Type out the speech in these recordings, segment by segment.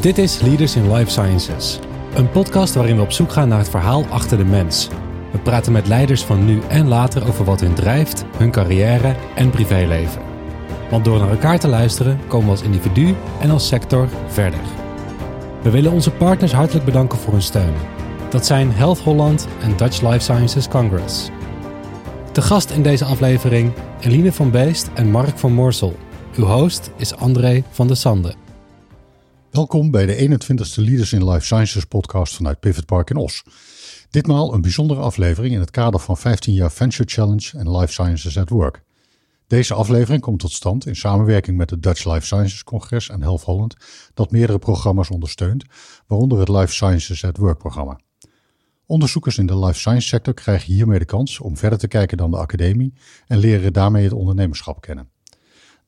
Dit is Leaders in Life Sciences, een podcast waarin we op zoek gaan naar het verhaal achter de mens. We praten met leiders van nu en later over wat hun drijft, hun carrière en privéleven. Want door naar elkaar te luisteren komen we als individu en als sector verder. We willen onze partners hartelijk bedanken voor hun steun. Dat zijn Health Holland en Dutch Life Sciences Congress. De gast in deze aflevering Eline van Beest en Mark van Moorsel. Uw host is André van der Sande. Welkom bij de 21ste Leaders in Life Sciences podcast vanuit Pivot Park in Os. Ditmaal een bijzondere aflevering in het kader van 15 jaar Venture Challenge en Life Sciences at Work. Deze aflevering komt tot stand in samenwerking met het Dutch Life Sciences Congres en Health Holland, dat meerdere programma's ondersteunt, waaronder het Life Sciences at Work programma. Onderzoekers in de life science sector krijgen hiermee de kans om verder te kijken dan de academie en leren daarmee het ondernemerschap kennen.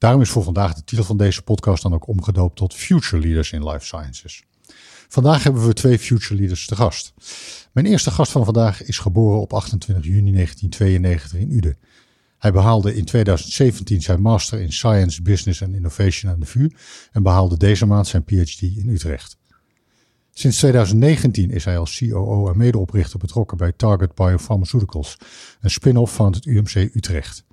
Daarom is voor vandaag de titel van deze podcast dan ook omgedoopt tot Future Leaders in Life Sciences. Vandaag hebben we twee Future Leaders te gast. Mijn eerste gast van vandaag is geboren op 28 juni 1992 in Uden. Hij behaalde in 2017 zijn master in Science, Business and Innovation aan de VU en behaalde deze maand zijn PhD in Utrecht. Sinds 2019 is hij als COO en medeoprichter betrokken bij Target Biopharmaceuticals, een spin-off van het UMC Utrecht.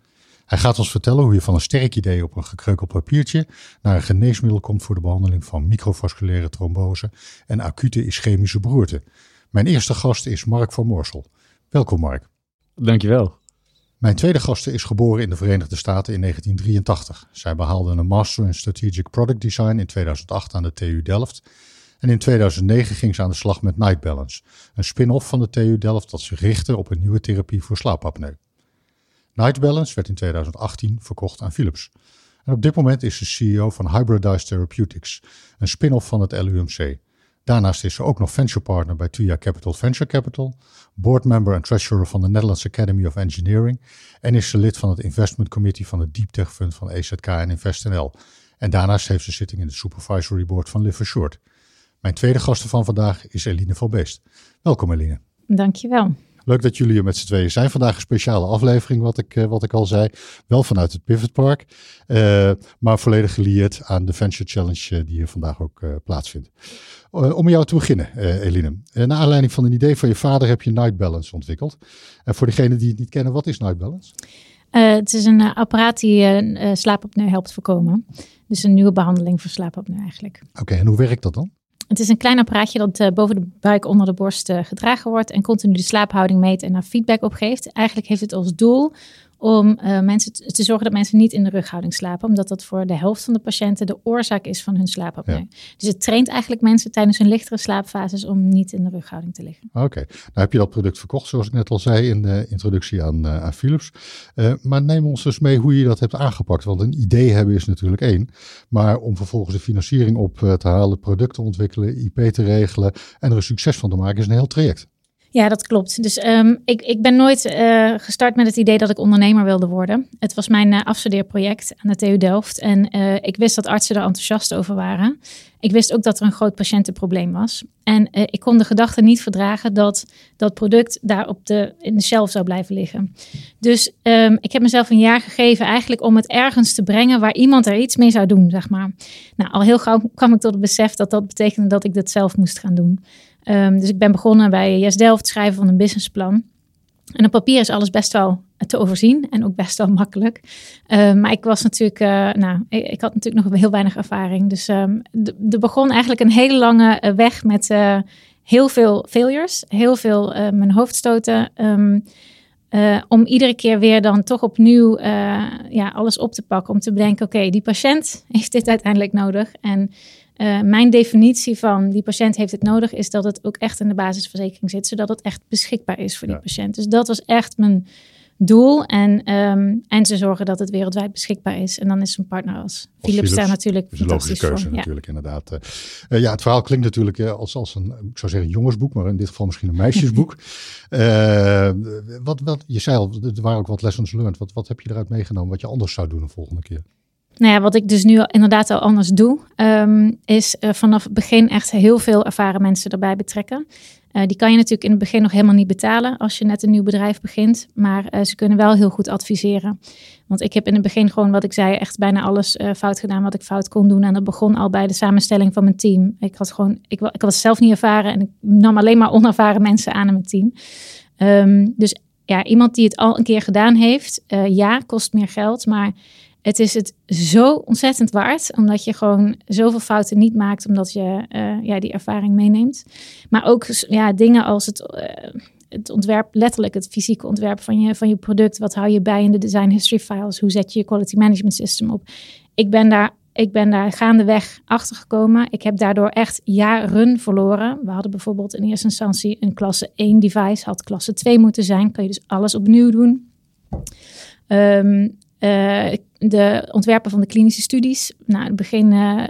Hij gaat ons vertellen hoe je van een sterk idee op een gekreukeld papiertje naar een geneesmiddel komt voor de behandeling van microvasculaire trombose en acute ischemische beroerte. Mijn eerste gast is Mark van Moorsel. Welkom Mark. Dankjewel. Mijn tweede gast is geboren in de Verenigde Staten in 1983. Zij behaalde een Master in Strategic Product Design in 2008 aan de TU Delft. En in 2009 ging ze aan de slag met Night Balance, een spin-off van de TU Delft dat zich richtte op een nieuwe therapie voor slaapapneu. Night Balance werd in 2018 verkocht aan Philips. En op dit moment is ze CEO van Hybridized Therapeutics, een spin-off van het LUMC. Daarnaast is ze ook nog venture partner bij Tuya Capital Venture Capital, boardmember en treasurer van de Netherlands Academy of Engineering en is ze lid van het investment committee van het Deep Tech Fund van EZK en InvestNL. En daarnaast heeft ze zitting in de supervisory board van Live Assured. Mijn tweede gast van vandaag is Eline van Beest. Welkom Eline. Dankjewel. Leuk dat jullie er met z'n tweeën zijn. Vandaag een speciale aflevering, wat ik, eh, wat ik al zei. Wel vanuit het Pivot Park, uh, maar volledig gelieerd aan de Venture Challenge uh, die hier vandaag ook plaatsvindt. om met jou te beginnen, Eline. naar aanleiding van een idee van je vader heb je Night Balance ontwikkeld. En voor degenen die het niet kennen, wat is Night Balance? het is een apparaat die slaapapneu helpt voorkomen. Dus een nieuwe behandeling voor slaapapneu eigenlijk. Oké, en hoe werkt dat dan? Het is een klein apparaatje dat uh, boven de buik onder de borst uh, gedragen wordt en continu de slaaphouding meet en daar feedback op geeft. Eigenlijk heeft het als doel om uh, mensen te zorgen dat mensen niet in de rughouding slapen, omdat dat voor de helft van de patiënten de oorzaak is van hun slaapapneu. Ja. Dus het traint eigenlijk mensen tijdens hun lichtere slaapfases om niet in de rughouding te liggen. Oké, nou heb je dat product verkocht, zoals ik net al zei in de introductie aan, uh, aan Philips. Uh, maar neem ons dus mee hoe je dat hebt aangepakt, want een idee hebben is natuurlijk één, maar om vervolgens de financiering op te halen, producten ontwikkelen, IP te regelen en er een succes van te maken is een heel traject. Ja, dat klopt. Dus um, ik, ik ben nooit uh, gestart met het idee dat ik ondernemer wilde worden. Het was mijn uh, afstudeerproject aan de TU Delft. En uh, ik wist dat artsen er enthousiast over waren. Ik wist ook dat er een groot patiëntenprobleem was. En ik kon de gedachte niet verdragen dat dat product daar op de, in de shelf zou blijven liggen. Dus um, ik heb mezelf een jaar gegeven eigenlijk om het ergens te brengen waar iemand er iets mee zou doen, zeg maar. Nou, al heel gauw kwam ik tot het besef dat dat betekende dat ik dat zelf moest gaan doen. Um, dus ik ben begonnen bij Jes Delft, schrijven van een businessplan. En op papier is alles best wel te overzien en ook best wel makkelijk. Uh, maar ik was natuurlijk, uh, nou, ik, had natuurlijk nog heel weinig ervaring. Dus um, er begon eigenlijk een hele lange uh, weg met heel veel failures, heel veel mijn hoofdstoten. Um, om iedere keer weer dan toch opnieuw ja, alles op te pakken. Om te bedenken, oké, die patiënt heeft dit uiteindelijk nodig. En uh, mijn definitie van die patiënt heeft het nodig, is dat het ook echt in de basisverzekering zit, zodat het echt beschikbaar is voor die patiënt. Dus dat was echt mijn doel. En, um, en ze zorgen dat het wereldwijd beschikbaar is. En dan is een partner als Philips, daar natuurlijk is een logische keuze voor. natuurlijk, ja. inderdaad. Uh, ja, het verhaal klinkt natuurlijk uh, als, als een, ik zou zeggen, jongensboek, maar in dit geval misschien een meisjesboek. wat, wat, je zei al, er waren ook wat lessons learned. Wat, wat heb je eruit meegenomen wat je anders zou doen de volgende keer? Nou ja, wat ik dus nu inderdaad al anders doe, um, is uh, vanaf het begin echt heel veel ervaren mensen erbij betrekken. Uh, die kan je natuurlijk in het begin nog helemaal niet betalen als je net een nieuw bedrijf begint. Maar uh, ze kunnen wel heel goed adviseren. Want ik heb in het begin gewoon wat ik zei, echt bijna alles fout gedaan wat ik fout kon doen. En dat begon al bij de samenstelling van mijn team. Ik had gewoon, ik, ik was zelf niet ervaren en ik nam alleen maar onervaren mensen aan in mijn team. Um, dus ja, iemand die het al een keer gedaan heeft, ja, kost meer geld. Maar het is het zo ontzettend waard, omdat je gewoon zoveel fouten niet maakt, omdat je uh, ja, die ervaring meeneemt. Maar ook ja, dingen als het, uh, het ontwerp, letterlijk het fysieke ontwerp van je, van je product. Wat hou je bij in de design history files? Hoe zet je je quality management system op? Ik ben daar, ik ben daar gaandeweg achter gekomen. Ik heb daardoor echt jaren verloren. We hadden bijvoorbeeld in eerste instantie een klasse 1 device, had klasse 2 moeten zijn. Kan je dus alles opnieuw doen. Um, uh, de ontwerpen van de klinische studies. Nou, in het begin uh,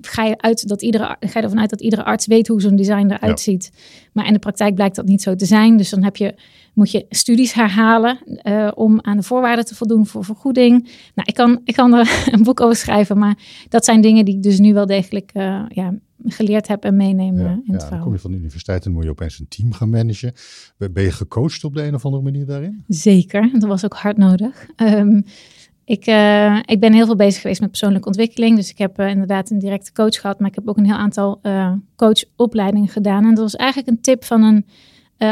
ga, je uit dat iedere, ga je ervan uit dat iedere arts weet hoe zo'n design eruit ziet. Maar in de praktijk blijkt dat niet zo te zijn. Dus dan heb je, moet je studies herhalen uh, om aan de voorwaarden te voldoen voor vergoeding. Nou, ik kan, ik kan er een boek over schrijven, maar dat zijn dingen die ik dus nu wel degelijk ja, geleerd heb en meenemen ja, in het ja, Dan kom je van de universiteit en moet je opeens een team gaan managen. Ben je gecoacht op de een of andere manier daarin? Zeker, dat was ook hard nodig. Um, ik, uh, ik ben heel veel bezig geweest met persoonlijke ontwikkeling. Dus ik heb uh, inderdaad een directe coach gehad. Maar ik heb ook een heel aantal uh, coachopleidingen gedaan. En dat was eigenlijk een tip van een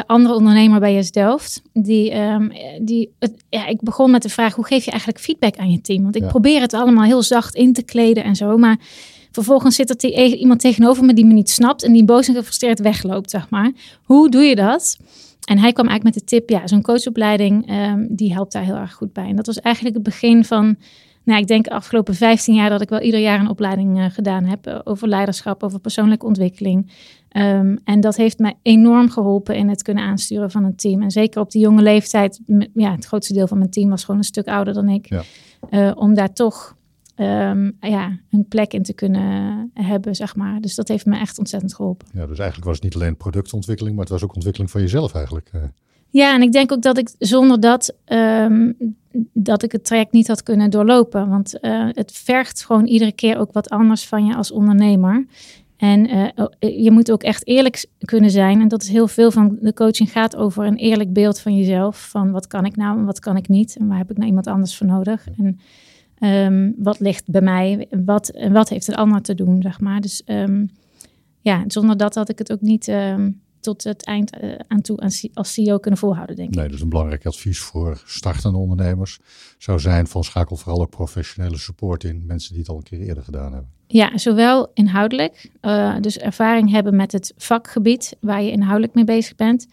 andere ondernemer bij Yes Delft. Die, um, die, het, ja, ik begon met de vraag, hoe geef je eigenlijk feedback aan je team? Want ik ja. probeer het allemaal heel zacht in te kleden en zo. Maar vervolgens zit er iemand tegenover me die me niet snapt. En die boos en gefrustreerd wegloopt, zeg maar. Hoe doe je dat? En hij kwam eigenlijk met de tip, ja, zo'n coachopleiding, um, die helpt daar heel erg goed bij. En dat was eigenlijk het begin van, nou, ik denk de afgelopen 15 jaar dat ik wel ieder jaar een opleiding uh, gedaan heb uh, over leiderschap, over persoonlijke ontwikkeling. Um, en dat heeft mij enorm geholpen in het kunnen aansturen van een team. En zeker op die jonge leeftijd, ja, het grootste deel van mijn team was gewoon een stuk ouder dan ik, ja. uh, om daar toch um, ja, een plek in te kunnen hebben, zeg maar. Dus dat heeft me echt ontzettend geholpen. Ja, dus eigenlijk was het niet alleen productontwikkeling, maar het was ook ontwikkeling van jezelf eigenlijk. Eh. Ja, en ik denk ook dat ik zonder dat, um, dat ik het traject niet had kunnen doorlopen. Want uh, het vergt gewoon iedere keer ook wat anders van je als ondernemer. En uh, je moet ook echt eerlijk kunnen zijn. En dat is heel veel van de coaching gaat over een eerlijk beeld van jezelf. Van wat kan ik nou en wat kan ik niet? En waar heb ik nou iemand anders voor nodig? En Um, wat ligt bij mij? Wat, en wat heeft het ander te doen, zeg maar. Dus um, ja, zonder dat had ik het ook niet um, tot het eind uh, aan toe als CEO kunnen volhouden, denk ik. Nee, dus een belangrijk advies voor startende ondernemers zou zijn van schakel vooral ook professionele support in. Mensen die het al een keer eerder gedaan hebben. Ja, zowel inhoudelijk, uh, dus ervaring hebben met het vakgebied waar je inhoudelijk mee bezig bent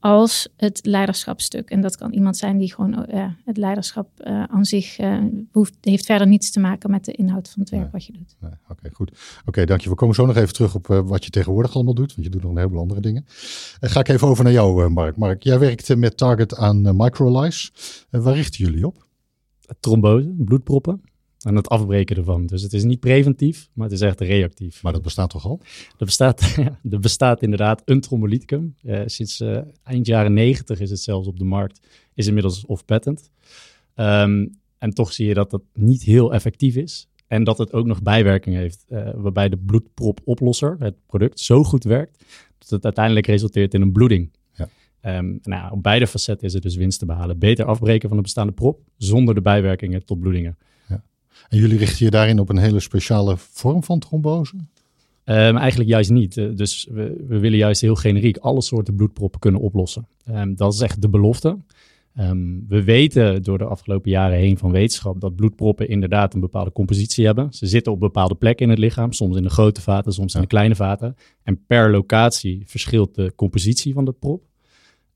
als het leiderschapstuk. En dat kan iemand zijn die gewoon uh, het leiderschap uh, aan zich uh, hoeft, heeft verder niets te maken met de inhoud van het werk nee, wat je doet. Nee, Oké, okay, goed. Oké, okay, dank je. We komen zo nog even terug op wat je tegenwoordig allemaal doet, want je doet nog een heleboel andere dingen. ga ik even over naar jou, Mark. Mark, jij werkt met Target aan Microlize. waar richten jullie op? Trombose, bloedproppen en het afbreken ervan. Dus het is niet preventief, maar het is echt reactief. Maar dat bestaat toch al? Er bestaat, er bestaat inderdaad een trombolyticum. Uh, sinds uh, eind jaren negentig is het zelfs op de markt. Is inmiddels off-patent. Um, en toch zie je dat dat niet heel effectief is. En dat het ook nog bijwerkingen heeft. Uh, waarbij de bloedpropoplosser, het product, zo goed werkt... dat het uiteindelijk resulteert in een bloeding. Um, nou, op beide facetten is er dus winst te behalen. Beter afbreken van de bestaande prop... zonder de bijwerkingen tot bloedingen. En jullie richten je daarin op een hele speciale vorm van trombose? Um, eigenlijk juist niet. Uh, dus we, we, willen juist heel generiek alle soorten bloedproppen kunnen oplossen. Um, dat is echt de belofte. Um, we weten door de afgelopen jaren heen van wetenschap dat bloedproppen inderdaad een bepaalde compositie hebben. Ze zitten op bepaalde plekken in het lichaam, soms in de grote vaten, soms in de kleine vaten. En per locatie verschilt de compositie van de prop.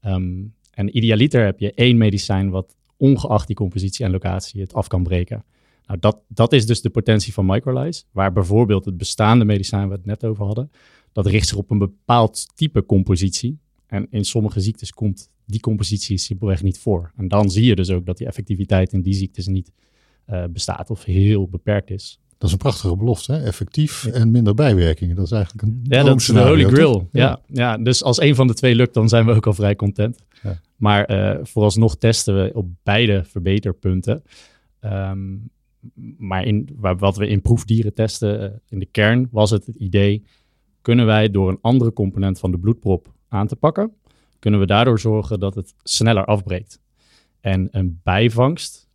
en idealiter heb je één medicijn wat ongeacht die compositie en locatie het af kan breken. Nou, dat, dat is dus de potentie van Microlize, waar bijvoorbeeld het bestaande medicijn waar we het net over hadden, dat richt zich op een bepaald type compositie. En in sommige ziektes komt die compositie simpelweg niet voor. En dan zie je dus ook dat die effectiviteit in die ziektes niet uh, bestaat of heel beperkt is. Dat is een prachtige belofte, hè? effectief en minder bijwerkingen. Dat is eigenlijk een Ja, dat is de holy grail. Ja. ja. Ja, dus als een van de twee lukt, dan zijn we ook al vrij content. Ja. Maar uh, vooralsnog testen we op beide verbeterpunten. Um, maar in, wat we in proefdieren testen, eh, in de kern was het het idee, kunnen wij door een andere component van de bloedprop aan te pakken, kunnen we daardoor zorgen dat het sneller afbreekt. En een bijvangst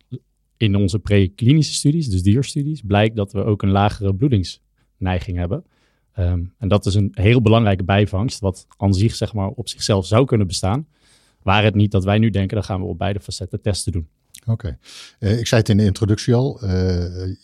in onze preklinische studies, dus dierstudies, blijkt dat we ook een lagere bloedingsneiging hebben. Ehm, en dat is een heel belangrijke bijvangst, wat aan zich zeg maar, op zichzelf zou kunnen bestaan. Waar het niet dat wij nu denken, dan gaan we op beide facetten testen doen. Oké. Eh, ik zei het in de introductie al. Uh,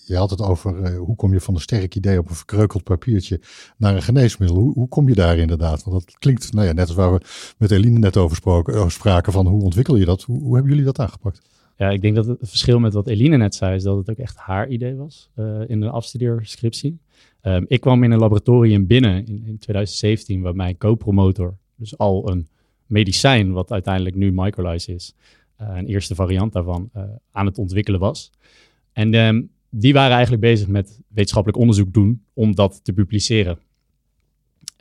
je had het over uh, hoe kom je van een sterk idee op een verkreukeld papiertje naar een geneesmiddel. Hoe, hoe kom je daar inderdaad? Want dat klinkt, nou ja, net als waar we met Eline net over, spraken, spraken van hoe ontwikkel je dat? Hoe, hoe, hebben jullie dat aangepakt? Ja, ik denk dat het verschil met wat Eline net zei, is dat het ook echt haar idee was in de afstudeerscriptie. Um, ik kwam in een laboratorium binnen in, in 2017, waar mijn co-promotor, dus al een medicijn, wat uiteindelijk nu Microlize is, een eerste variant daarvan, uh, aan het ontwikkelen was. En um, die waren eigenlijk bezig met wetenschappelijk onderzoek doen om dat te publiceren.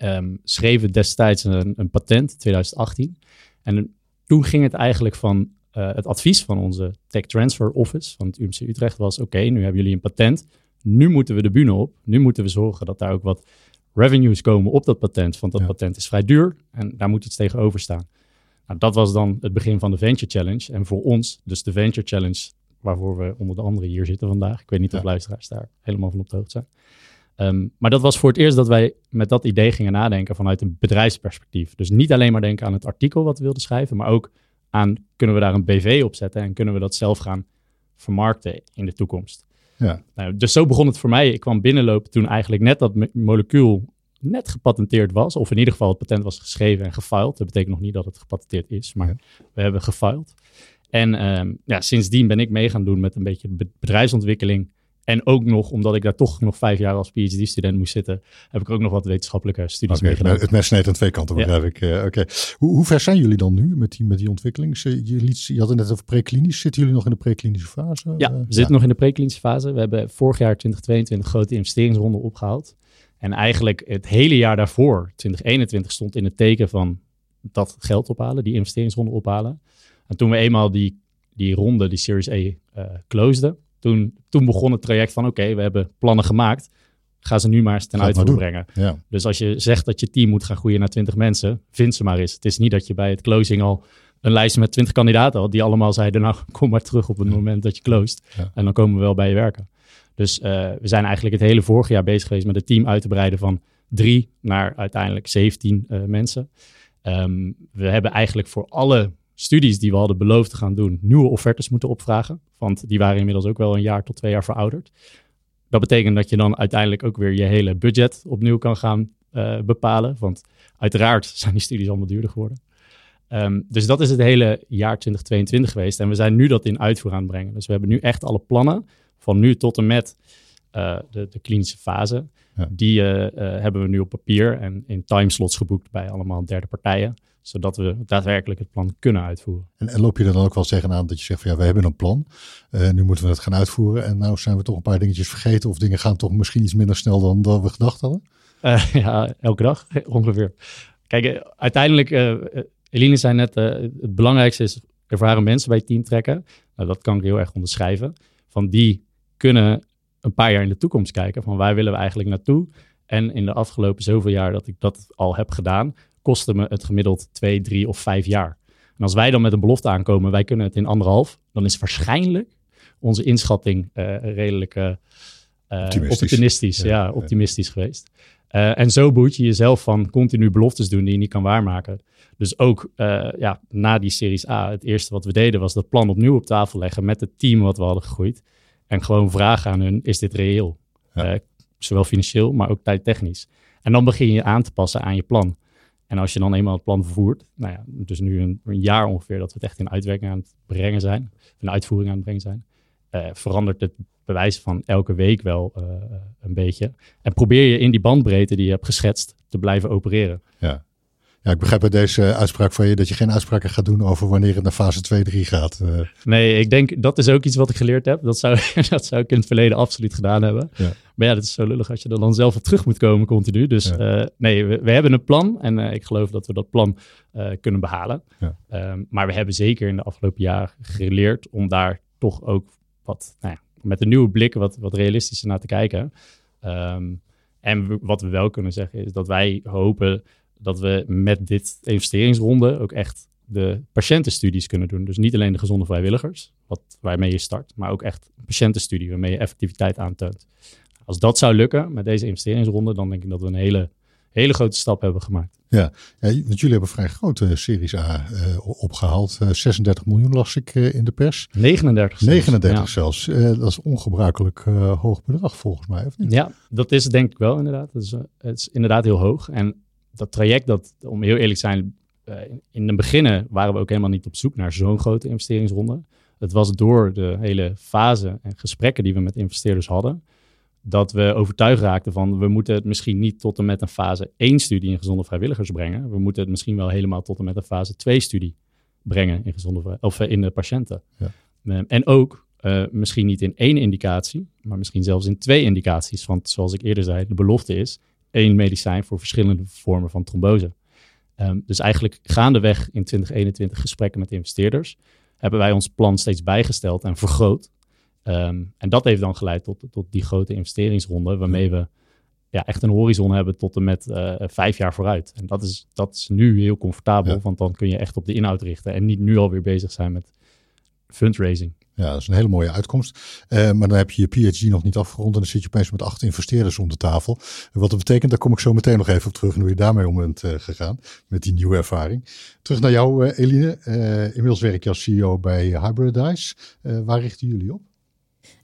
Um, schreven destijds een, een patent, 2018. En toen ging het eigenlijk van uh, het advies van onze Tech Transfer Office van het UMC Utrecht was: oké, okay, nu hebben jullie een patent. Nu moeten we de bühne op. Nu moeten we zorgen dat daar ook wat revenues komen op dat patent. Want dat ja. patent is vrij duur en daar moet iets tegenover staan. Nou, dat was dan het begin van de Venture Challenge. En voor ons, dus de Venture Challenge, waarvoor we onder de andere hier zitten vandaag. Ik weet niet ja. of luisteraars daar helemaal van op de hoogte zijn. Um, maar dat was voor het eerst dat wij met dat idee gingen nadenken vanuit een bedrijfsperspectief. Dus niet alleen maar denken aan het artikel wat we wilden schrijven, maar ook aan kunnen we daar een BV op zetten en kunnen we dat zelf gaan vermarkten in de toekomst. Ja. Nou, dus zo begon het voor mij. Ik kwam binnenlopen toen eigenlijk net dat molecuul net gepatenteerd was. Of in ieder geval het patent was geschreven en gefiled. Dat betekent nog niet dat het gepatenteerd is, maar we hebben gefiled. En um, ja, sindsdien ben ik mee gaan doen met een beetje bedrijfsontwikkeling. En ook nog, omdat ik daar toch nog vijf jaar als PhD-student moest zitten, heb ik ook nog wat wetenschappelijke studies okay, meegedaan. Het mes snijdt aan twee kanten, begrijp ja. ik. Uh, Oké. Hoe, hoe, ver zijn jullie dan nu met die, met die ontwikkeling? Je, liet, je had het net over preklinisch. Zitten jullie nog in de preklinische fase? Ja, we zitten nog in de preklinische fase. We hebben vorig jaar 2022 grote investeringsronde opgehaald. En eigenlijk het hele jaar daarvoor, 2021, stond in het teken van dat geld ophalen, die investeringsronde ophalen. En toen we eenmaal die, die ronde, die Series A, uh, closeden, toen, toen begon het traject van oké, we hebben plannen gemaakt. Ga ze nu maar eens ten uitvoer brengen. Ja. Dus als je zegt dat je team moet gaan groeien naar 20 mensen, vind ze maar eens. Het is niet dat je bij het closing al een lijst met 20 kandidaten had, die allemaal zeiden, nou kom maar terug op het moment dat je closed. Ja. En dan komen we wel bij je werken. Dus uh, we zijn eigenlijk het hele vorige jaar bezig geweest met het team uit te breiden van drie naar uiteindelijk 17 uh, mensen. Um, we hebben eigenlijk voor alle studies die we hadden beloofd te gaan doen, nieuwe offertes moeten opvragen. Want die waren inmiddels ook wel een jaar tot twee jaar verouderd. Dat betekent dat je dan uiteindelijk ook weer je hele budget opnieuw kan gaan uh, bepalen. Want uiteraard zijn die studies allemaal duurder geworden. Um, dus dat is het hele jaar 2022 geweest. En we zijn nu dat in uitvoer aan het brengen. Dus we hebben nu echt alle plannen van nu tot en met uh, de, de, klinische fase. Ja. Die uh, uh, hebben we nu op papier en in timeslots geboekt bij allemaal derde partijen. Zodat we daadwerkelijk het plan kunnen uitvoeren. En, en loop je er dan ook wel tegen aan dat je zegt van ja, we hebben een plan. nu moeten we het gaan uitvoeren. En nou zijn we toch een paar dingetjes vergeten. Of dingen gaan toch misschien iets minder snel dan, dan we gedacht hadden? ja, elke dag ongeveer. Kijk, uiteindelijk, Eline zei net, het belangrijkste is ervaren mensen bij het team trekken. Nou, dat kan ik heel erg onderschrijven. Van die kunnen een paar jaar in de toekomst kijken van waar willen we eigenlijk naartoe. En in de afgelopen zoveel jaar dat ik dat al heb gedaan, kostte me het gemiddeld twee, drie of vijf jaar. En als wij dan met een belofte aankomen, wij kunnen het in anderhalf, dan is waarschijnlijk onze inschatting uh, redelijk uh, optimistisch, optimistisch, ja, ja, optimistisch ja. geweest. Uh, en zo boet je jezelf van continu beloftes doen die je niet kan waarmaken. Dus ook ja, na die Series A, het eerste wat we deden was dat plan opnieuw op tafel leggen met het team wat we hadden gegroeid. En gewoon vragen aan hun, is dit reëel? Ja. Uh, zowel financieel, maar ook tijdtechnisch. En dan begin je aan te passen aan je plan. En als je dan eenmaal het plan vervoert, nou ja, dus nu een, een jaar ongeveer dat we het echt in uitwerking aan het brengen zijn, in uitvoering aan het brengen zijn, uh, verandert het bewijs van elke week wel uh, een beetje. En probeer je in die bandbreedte die je hebt geschetst te blijven opereren. Ja. Ja, ik begrijp bij deze uitspraak van je dat je geen uitspraken gaat doen over wanneer het naar fase 2, 3 gaat. Uh. Nee, ik denk dat is ook iets wat ik geleerd heb. Dat zou, dat zou ik in het verleden absoluut gedaan hebben. Ja. Maar ja, dat is zo lullig als je er dan zelf op terug moet komen continu. Dus ja. uh, nee, we, we, hebben een plan en uh, ik geloof dat we dat plan kunnen behalen. Ja. Um, maar we hebben zeker in de afgelopen jaren geleerd om daar toch ook wat, nou ja, met een nieuwe blik wat, wat realistischer naar te kijken. Um, en wat we wel kunnen zeggen is dat wij hopen dat we met dit investeringsronde ook echt de patiëntenstudies kunnen doen. Dus niet alleen de gezonde vrijwilligers, wat, waarmee je start, maar ook echt een patiëntenstudie waarmee je effectiviteit aantoont. Als dat zou lukken met deze investeringsronde, dan denk ik dat we een hele, hele grote stap hebben gemaakt. Ja, ja want jullie hebben vrij grote Series A uh, opgehaald. Uh, 36 miljoen las ik uh, in de pers. 39 zelfs. 39 ja. zelfs. dat is ongebruikelijk hoog bedrag volgens mij, of niet? Ja, dat is denk ik wel inderdaad. Het is, het is inderdaad heel hoog. En dat traject, dat, om heel eerlijk te zijn, in, in het begin waren we ook helemaal niet op zoek naar zo'n grote investeringsronde. Het was door de hele fase en gesprekken die we met investeerders hadden, dat we overtuigd raakten van we moeten het misschien niet tot en met een fase 1 studie in gezonde vrijwilligers brengen. We moeten het misschien wel helemaal tot en met een fase 2 studie brengen in, gezonde, of in de patiënten. Ja. Ehm, en ook uh, misschien niet in één indicatie, maar misschien zelfs in twee indicaties. Want zoals ik eerder zei, de belofte is één medicijn voor verschillende vormen van trombose. Um, dus eigenlijk gaandeweg in 2021 gesprekken met investeerders hebben wij ons plan steeds bijgesteld en vergroot. Um, en dat heeft dan geleid tot, tot die grote investeringsronde, waarmee we ja, echt een horizon hebben tot en met uh, vijf jaar vooruit. En dat is, dat is nu heel comfortabel, want dan kun je echt op de inhoud richten en niet nu alweer bezig zijn met fundraising. Ja, dat is een hele mooie uitkomst. Uh, maar dan heb je je PhD nog niet afgerond en dan zit je opeens met acht investeerders om de tafel. Wat dat betekent, daar kom ik zo meteen nog even op terug en hoe je daarmee om bent uh, gegaan met die nieuwe ervaring. Terug naar jou, uh, Eline. inmiddels werk je als CEO bij Hybridize. waar richten jullie op?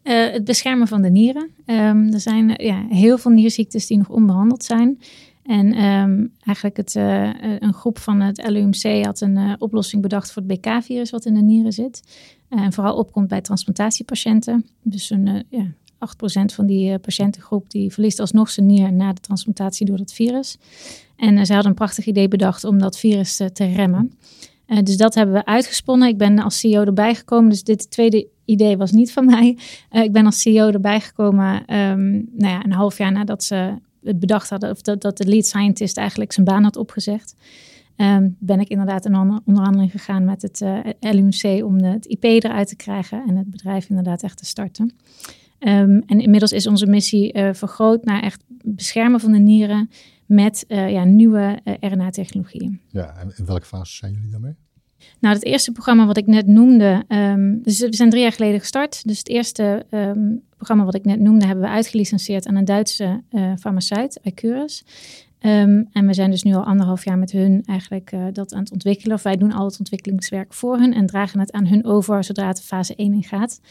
het beschermen van de nieren. Um, er zijn ja, heel veel nierziektes die nog onbehandeld zijn. En um, eigenlijk het, een groep van het LUMC had een oplossing bedacht voor het BK-virus wat in de nieren zit. Uh, en vooral opkomt bij transplantatiepatiënten. Dus een, ja, 8% van die patiëntengroep die verliest alsnog zijn nier na de transplantatie door dat virus. En ze hadden een prachtig idee bedacht om dat virus te remmen. dus dat hebben we uitgesponnen. Ik ben als CEO erbij gekomen. Dus dit tweede idee was niet van mij. ik ben als CEO erbij gekomen um, nou ja, een half jaar nadat ze het bedacht hadden, of dat, dat de lead scientist eigenlijk zijn baan had opgezegd, um, ben ik inderdaad in onderhandeling gegaan met het uh, eh, LUMC om de, het IP eruit te krijgen en het bedrijf inderdaad echt te starten. Um, en inmiddels is onze missie uh, vergroot naar echt beschermen van de nieren met uh, ja, nieuwe RNA-technologieën. Ja, en in welke fase zijn jullie daarmee? Nou, het eerste programma wat ik net noemde, um, dus we zijn drie jaar geleden gestart. Dus het eerste um, programma wat ik net noemde, hebben we uitgelicenseerd aan een Duitse uh, farmaceut, Icurus. Um, en we zijn dus nu al anderhalf jaar met hun eigenlijk uh, dat aan het ontwikkelen. Of wij doen al het ontwikkelingswerk voor hun en dragen het aan hun over zodra het fase 1 ingaat.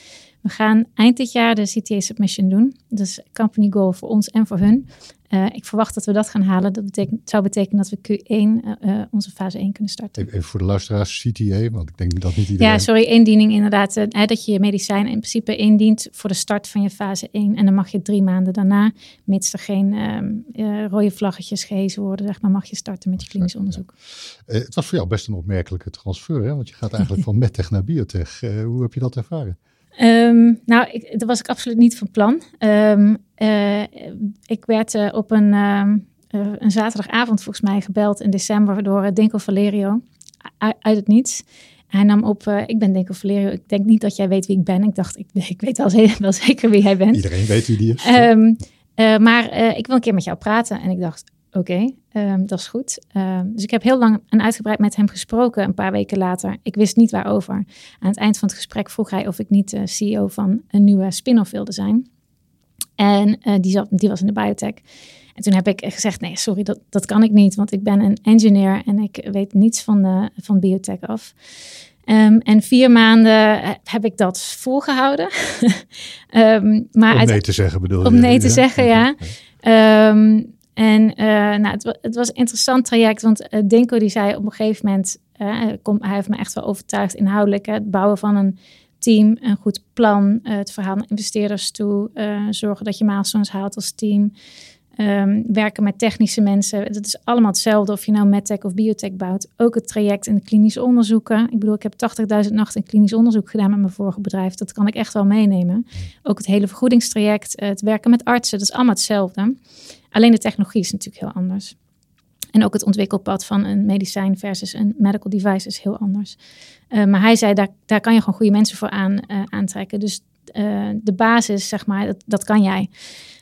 We gaan eind dit jaar de CTA submission doen. Dus company goal voor ons en voor hun. Uh, ik verwacht dat we dat gaan halen. Dat betekent, zou betekenen dat we Q1 uh, uh, onze fase 1 kunnen starten. Even voor de luisteraars, CTA, want ik denk dat niet iedereen... Ja, sorry, indiening inderdaad. Uh, dat je je medicijn in principe indient voor de start van je fase 1. En dan mag je drie maanden daarna, mits er geen uh, rode vlaggetjes gehezen worden, zeg maar, mag je starten met je klinisch onderzoek. Ja. het was voor jou best een opmerkelijke transfer, hè? want je gaat eigenlijk van medtech naar biotech. hoe heb je dat ervaren? Um, nou, ik, dat was ik absoluut niet van plan. Um, uh, ik werd op een, uh, een zaterdagavond volgens mij gebeld in december door Dinko Valerio uit het niets. Hij nam op, ik ben Dinko Valerio, ik denk niet dat jij weet wie ik ben. Ik dacht, ik, ik weet wel, wel, zeker wie hij bent. Iedereen weet wie die is. Um, maar ik wil een keer met jou praten. En ik dacht, Oké, okay, um, dat is goed. Um, dus ik heb heel lang en uitgebreid met hem gesproken een paar weken later. Ik wist niet waarover. Aan het eind van het gesprek vroeg hij of ik niet uh, CEO van een nieuwe spin-off wilde zijn. En uh, die, zat, die was in de biotech. En toen heb ik gezegd, nee, sorry, dat, dat kan ik niet. Want ik ben een engineer en ik weet niets van, de, van biotech af. Um, en vier maanden eh, heb ik dat volgehouden. um, maar om nee te zeggen bedoel je? Om nee te ja? zeggen, ja. Um, en uh, nou, het, het, was een interessant traject, want uh, Dinko die zei op een gegeven moment, uh, kom, hij heeft me echt wel overtuigd inhoudelijk, hè, het bouwen van een team, een goed plan, het verhaal naar investeerders toe, zorgen dat je milestones haalt als team, um, werken met technische mensen. Dat is allemaal hetzelfde of je nou medtech of biotech bouwt. Ook het traject in de klinische onderzoeken. Ik bedoel, ik heb 80.000 nachten in klinisch onderzoek gedaan met mijn vorige bedrijf. Dat kan ik echt wel meenemen. Ook het hele vergoedingstraject, het werken met artsen, dat is allemaal hetzelfde. Alleen de technologie is natuurlijk heel anders. En ook het ontwikkelpad van een medicijn versus een medical device is heel anders. Uh, maar hij zei, daar, daar kan je gewoon goede mensen voor aan, uh, aantrekken. Dus de basis, zeg maar, dat, dat kan jij.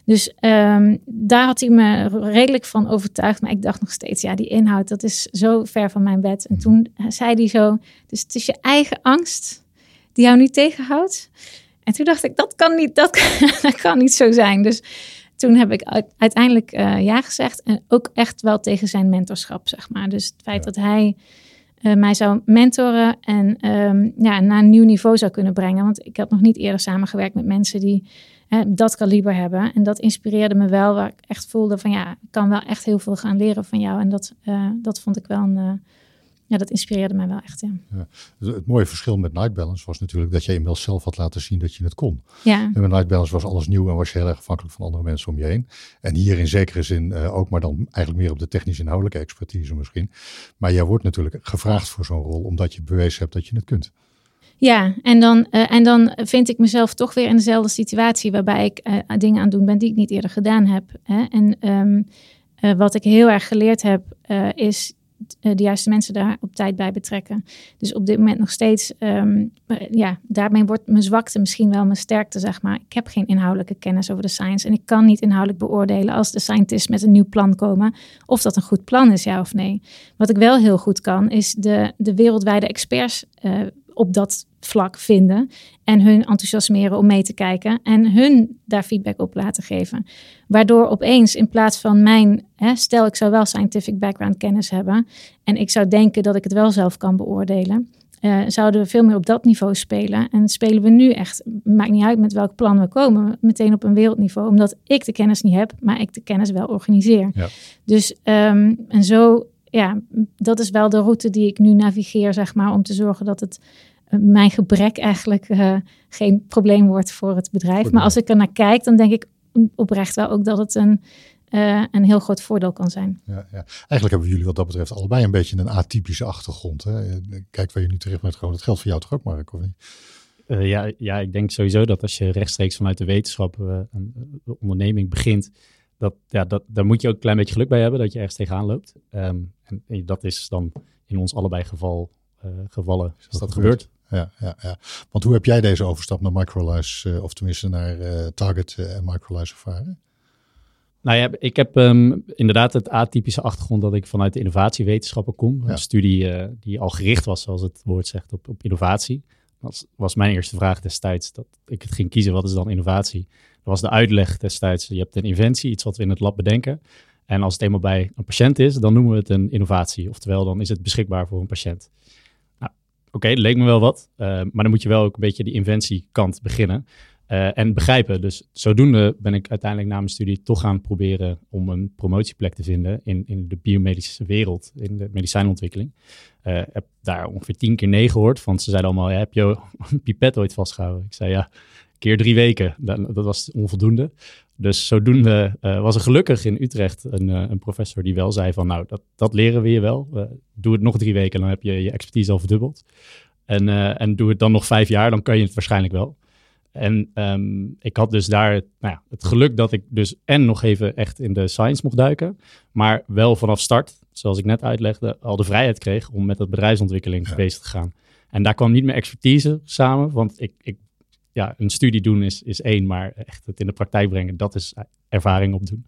Dus ehm, daar had hij me redelijk van overtuigd. Maar ik dacht nog steeds, ja, die inhoud, dat is zo ver van mijn bed. En mhm. toen zei hij zo, dus het is je eigen angst die jou niet tegenhoudt. En toen dacht ik, dat kan niet, dat kan, dat kan niet zo zijn. Dus toen heb ik uiteindelijk uh, ja gezegd. En ook echt wel tegen zijn mentorschap, zeg maar. Dus het feit dat hij uh, mij zou mentoren en um, ja, naar een nieuw niveau zou kunnen brengen. Want ik had nog niet eerder samengewerkt met mensen die dat kaliber hebben. En dat inspireerde me wel, waar ik echt voelde van ja, ik kan wel echt heel veel gaan leren van jou. En dat, uh, dat vond ik wel een, uh, ja, dat inspireerde mij wel echt. Ja. ja. Het mooie verschil met Night Balance was natuurlijk dat je inmiddels zelf had laten zien dat je het kon. Ja. En met Night Balance was alles nieuw en was je heel erg afhankelijk van andere mensen om je heen. En hier in zekere zin uh, ook, maar dan eigenlijk meer op de technisch inhoudelijke expertise misschien. Maar jij wordt natuurlijk gevraagd voor zo'n rol omdat je bewezen hebt dat je het kunt. Ja, en dan, uh, en dan vind ik mezelf toch weer in dezelfde situatie waarbij ik uh, dingen aan doen ben die ik niet eerder gedaan heb. Hè? En um, uh, wat ik heel erg geleerd heb, is de juiste mensen daar op tijd bij betrekken. Dus op dit moment nog steeds, um, ja, daarmee wordt mijn zwakte misschien wel mijn sterkte, zeg maar. Ik heb geen inhoudelijke kennis over de science en ik kan niet inhoudelijk beoordelen als de scientists met een nieuw plan komen, of dat een goed plan is, ja of nee. Wat ik wel heel goed kan, is de, de wereldwijde experts op dat vlak vinden en hun enthousiasmeren om mee te kijken en hun daar feedback op laten geven. Waardoor opeens in plaats van mijn, hè, stel ik zou wel scientific background kennis hebben en ik zou denken dat ik het wel zelf kan beoordelen, uh, zouden we veel meer op dat niveau spelen. En spelen we nu echt, maakt niet uit met welk plan we komen, meteen op een wereldniveau, omdat ik de kennis niet heb, maar ik de kennis wel organiseer. Ja. Dus um, en zo ja, dat is wel de route die ik nu navigeer, zeg maar, om te zorgen dat het mijn gebrek eigenlijk uh, geen probleem wordt voor het bedrijf. Maar als ik er naar kijk, dan denk ik oprecht wel ook dat het een, uh, een heel groot voordeel kan zijn. Ja, ja. Eigenlijk hebben jullie wat dat betreft allebei een beetje een atypische achtergrond. Hè? Kijk waar je nu terecht bent gewoon. Dat geldt voor jou toch ook, Mark, of niet? Uh, ja, ja, ik denk sowieso dat als je rechtstreeks vanuit de wetenschap uh, een onderneming begint, dat, ja, dat, daar moet je ook een klein beetje geluk bij hebben dat je ergens tegenaan loopt. Um, en, dat is dan in ons allebei geval, uh, gevallen is dat, dat gebeurd. Ja, ja, ja. Want hoe heb jij deze overstap naar Microlize, uh, of tenminste naar uh, Target en Microlize ervaren? Nou ja, ik heb um, inderdaad het atypische achtergrond dat ik vanuit de innovatiewetenschappen kom. Ja. Een studie die al gericht was, zoals het woord zegt, op, op innovatie. Dat was mijn eerste vraag destijds, dat ik het ging kiezen, wat is dan innovatie? was de uitleg destijds. Je hebt een inventie, iets wat we in het lab bedenken. En als het eenmaal bij een patiënt is, dan noemen we het een innovatie. Oftewel, dan is het beschikbaar voor een patiënt. Oké, leek me wel wat. Uh, maar dan moet je wel ook een beetje die inventiekant beginnen. Uh, en begrijpen. Dus zodoende ben ik uiteindelijk na mijn studie toch gaan proberen om een promotieplek te vinden in, in de biomedische wereld, in de medicijnontwikkeling. Uh, heb daar ongeveer tien keer nee gehoord, want ze zeiden allemaal, ja, heb je een pipet ooit vastgehouden? Ik zei ja, keer drie weken. Dat was onvoldoende. Dus zodoende uh, was er gelukkig in Utrecht een, uh, een, professor die wel zei van nou, dat, dat leren we je wel. Uh, doe het nog drie weken, dan heb je je expertise al verdubbeld. En, en doe het dan nog vijf jaar, dan kan je het waarschijnlijk wel. En um, ik had dus daar nou ja, het geluk dat ik dus en nog even echt in de science mocht duiken, maar wel vanaf start, zoals ik net uitlegde, al de vrijheid kreeg om met dat bedrijfsontwikkeling ja. bezig te gaan. En daar kwam niet meer expertise samen, want ik, ik ja, een studie doen is, is één, maar echt het in de praktijk brengen, dat is ervaring opdoen.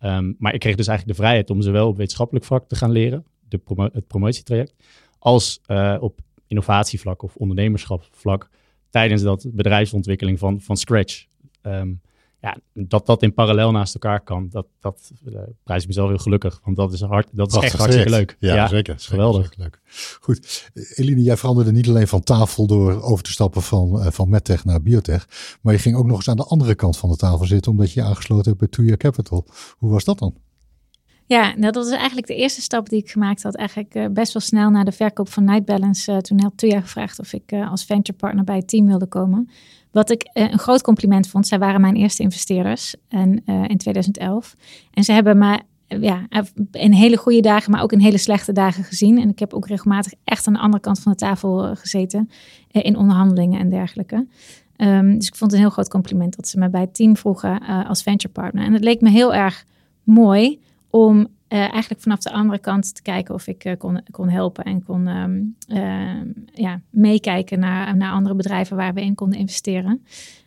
Um, maar ik kreeg dus eigenlijk de vrijheid om zowel op wetenschappelijk vlak te gaan leren, de promo het promotietraject, als uh, op innovatievlak of ondernemerschapsvlak tijdens dat bedrijfsontwikkeling van, van scratch. Um, ja, dat dat in parallel naast elkaar kan, dat, dat uh, prijs ik mezelf heel gelukkig. Want dat is, hard, dat is echt hartstikke leuk. Ja, ja zeker. Geweldig. Zeker, leuk. Goed. Eline, jij veranderde niet alleen van tafel door over te stappen van, uh, van medtech naar biotech. Maar je ging ook nog eens aan de andere kant van de tafel zitten, omdat je je aangesloten hebt bij Two Year Capital. Hoe was dat dan? Ja, nou, dat was eigenlijk de eerste stap die ik gemaakt had. Eigenlijk uh, best wel snel na de verkoop van Night Balance. Uh, toen had Tuya gevraagd of ik uh, als venture partner bij het team wilde komen. Wat ik een groot compliment vond. Zij waren mijn eerste investeerders en, in 2011. En ze hebben me ja, in hele goede dagen, maar ook in hele slechte dagen gezien. En ik heb ook regelmatig echt aan de andere kant van de tafel gezeten. in onderhandelingen en dergelijke. Um, dus ik vond het een heel groot compliment dat ze me bij het team vroegen als venture partner. En het leek me heel erg mooi om uh, eigenlijk vanaf de andere kant te kijken of ik uh, kon, kon helpen en kon um, uh, ja, meekijken naar, naar andere bedrijven waar we in konden investeren.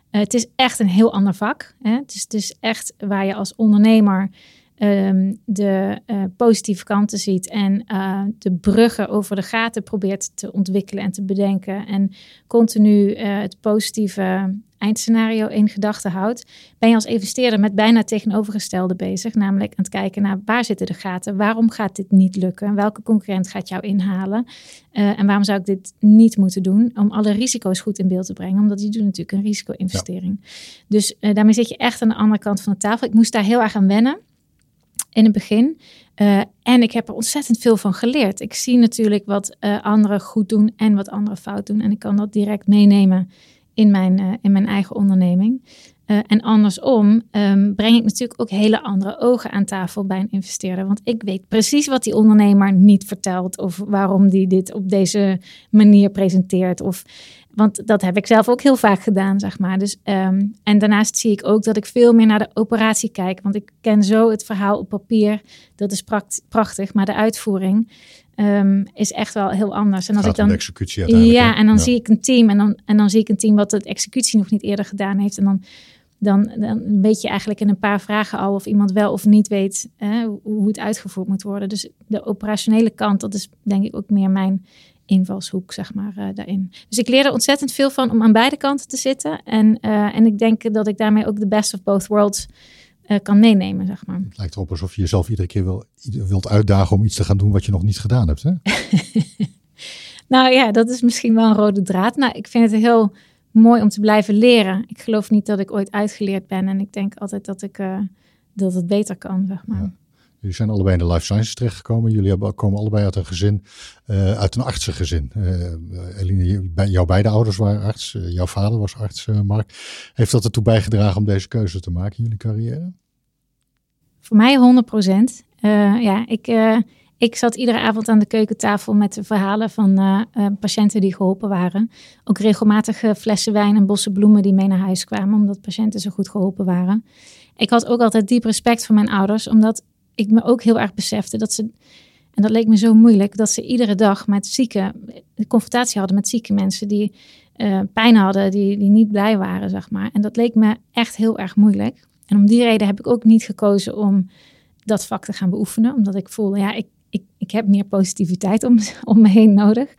het is echt een heel ander vak. Hè? Het, is, het is echt waar je als ondernemer Ehm, de positieve kanten ziet en de bruggen over de gaten probeert te ontwikkelen en te bedenken en continu het positieve eindscenario in gedachten houdt, ben je als investeerder met bijna tegenovergestelde bezig, namelijk aan het kijken naar waar zitten de gaten, waarom gaat dit niet lukken, welke concurrent gaat jou inhalen en waarom zou ik dit niet moeten doen, om alle risico's goed in beeld te brengen, omdat je doet natuurlijk een risico-investering. Ja. Dus daarmee zit je echt aan de andere kant van de tafel. Ik moest daar heel erg aan wennen in het begin. Uh, en ik heb er ontzettend veel van geleerd. Ik zie natuurlijk wat uh, anderen goed doen en wat anderen fout doen. En ik kan dat direct meenemen in mijn, uh, in mijn eigen onderneming. en andersom um, breng ik natuurlijk ook hele andere ogen aan tafel bij een investeerder. Want ik weet precies wat die ondernemer niet vertelt. Of waarom die dit op deze manier presenteert. Of want dat heb ik zelf ook heel vaak gedaan, zeg maar. Dus, um, en daarnaast zie ik ook dat ik veel meer naar de operatie kijk. Want ik ken zo het verhaal op papier. Dat is prachtig. Maar de uitvoering um, is echt wel heel anders. En als ik dan. De executie ja, en dan zie ik een team. En dan, en dan zie ik een team wat de executie nog niet eerder gedaan heeft. En dan, dan, dan weet je eigenlijk in een paar vragen al of iemand wel of niet weet hè, hoe het uitgevoerd moet worden. Dus de operationele kant, dat is denk ik ook meer mijn invalshoek, zeg maar, uh, daarin. Dus ik leerde ontzettend veel van om aan beide kanten te zitten. En, uh, en ik denk dat ik daarmee ook de best of both worlds uh, kan meenemen, zeg maar. Het lijkt erop alsof je jezelf iedere keer wil, wilt uitdagen om iets te gaan doen wat je nog niet gedaan hebt, hè? nou ja, dat is misschien wel een rode draad. Nou, ik vind het heel mooi om te blijven leren. Ik geloof niet dat ik ooit uitgeleerd ben. En ik denk altijd dat, ik, dat het beter kan, zeg maar. Ja. Jullie zijn allebei in de life sciences terechtgekomen. Jullie hebben, komen allebei uit een gezin, uh, uit een artsengezin. Uh, Eline, jouw beide ouders waren arts. Jouw vader was arts, Mark. Heeft dat ertoe bijgedragen om deze keuze te maken in jullie carrière? Voor mij 100 procent. ja, ik, ik zat iedere avond aan de keukentafel met de verhalen van patiënten die geholpen waren. Ook regelmatig flessen wijn en bossen bloemen die mee naar huis kwamen, omdat patiënten zo goed geholpen waren. Ik had ook altijd diep respect voor mijn ouders, omdat ik me ook heel erg besefte dat ze, en dat leek me zo moeilijk, dat ze iedere dag met zieke, confrontatie hadden met zieke mensen die uh, pijn hadden, die, die niet blij waren, zeg maar. En dat leek me echt heel erg moeilijk. En om die reden heb ik ook niet gekozen om dat vak te gaan beoefenen, omdat ik voelde, ja, ik, ik, ik heb meer positiviteit om, om me heen nodig.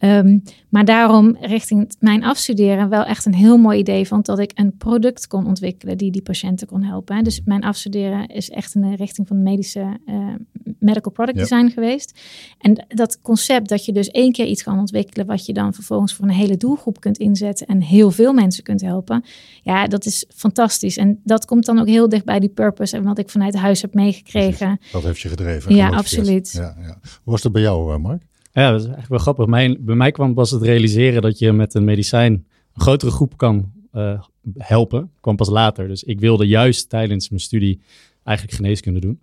Um, maar daarom richting mijn afstuderen wel echt een heel mooi idee vond dat ik een product kon ontwikkelen die die patiënten kon helpen. Dus mijn afstuderen is echt in de richting van medische uh, medical product design geweest. En dat concept dat je dus één keer iets kan ontwikkelen wat je dan vervolgens voor een hele doelgroep kunt inzetten en heel veel mensen kunt helpen. Ja, dat is fantastisch. En dat komt dan ook heel dicht bij die purpose en wat ik vanuit huis heb meegekregen. Dat heeft je gedreven. Ja, absoluut. Ja, ja. Hoe was dat bij jou, eh, Mark? Ja, dat is eigenlijk wel grappig. Mijn, bij mij kwam pas het realiseren dat je met een medicijn een grotere groep kan uh, helpen. kwam pas later. Dus ik wilde juist tijdens mijn studie eigenlijk geneeskunde doen.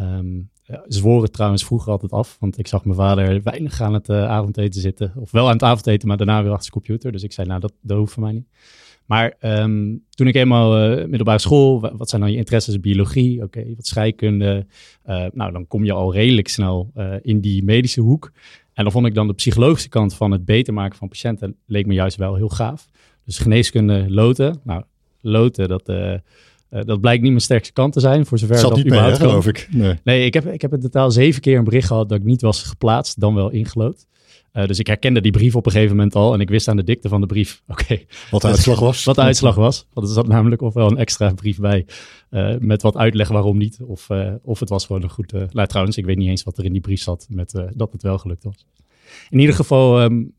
Um, zworen trouwens vroeger altijd af, want ik zag mijn vader weinig aan het uh, avondeten zitten. Of wel aan het avondeten, maar daarna weer achter zijn computer. Dus ik zei, nou, dat, dat hoeft voor mij niet. Maar um, toen ik eenmaal uh, middelbare school, wat zijn dan je interesses? Biologie, oké, okay, wat scheikunde. Uh, nou, dan kom je al redelijk snel uh, in die medische hoek. En dan vond ik dan de psychologische kant van het beter maken van patiënten, leek me juist wel heel gaaf. Dus geneeskunde, loten. Nou, loten, dat, dat blijkt niet mijn sterkste kant te zijn, voor zover Zat dat niet mee, geloof ik. Nee, nee ik, heb, ik heb in totaal zeven keer een bericht gehad dat ik niet was geplaatst, dan wel ingelood. Uh, dus ik herkende die brief op een gegeven moment al en ik wist aan de dikte van de brief, oké. Okay, wat de uitslag was. Wat de uitslag was. Want er zat namelijk ofwel een extra brief bij uh, met wat uitleg waarom niet. Of, uh, of het was gewoon een goed... nou trouwens, ik weet niet eens wat er in die brief zat met dat het wel gelukt was. In ieder geval um,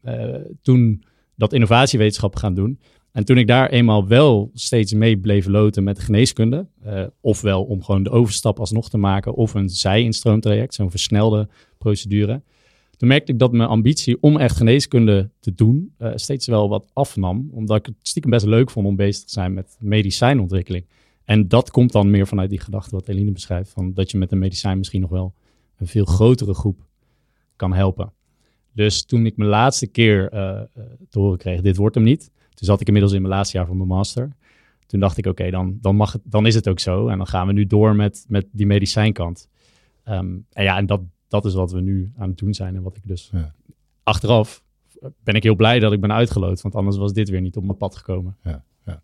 toen dat innovatiewetenschap gaan doen. En toen ik daar eenmaal wel steeds mee bleef loten met geneeskunde, ofwel om gewoon de overstap alsnog te maken of een zij-instroomtraject, zo'n versnelde procedure toen merkte ik dat mijn ambitie om echt geneeskunde te doen uh, steeds wel wat afnam. Omdat ik het stiekem best leuk vond om bezig te zijn met medicijnontwikkeling. En dat komt dan meer vanuit die gedachte wat Eline beschrijft. Van dat je met een medicijn misschien nog wel een veel grotere groep kan helpen. Dus toen ik mijn laatste keer uh, te horen kreeg, dit wordt hem niet. Toen zat ik inmiddels in mijn laatste jaar van mijn master. Toen dacht ik, oké, dan, dan, mag het, dan is het ook zo. En dan gaan we nu door met, met die medicijnkant. Um, en ja, en dat, dat is wat we nu aan het doen zijn. En wat ik dus ja. achteraf ben ik heel blij dat ik ben uitgeloot. Want anders was dit weer niet op mijn pad gekomen. Ja. ja.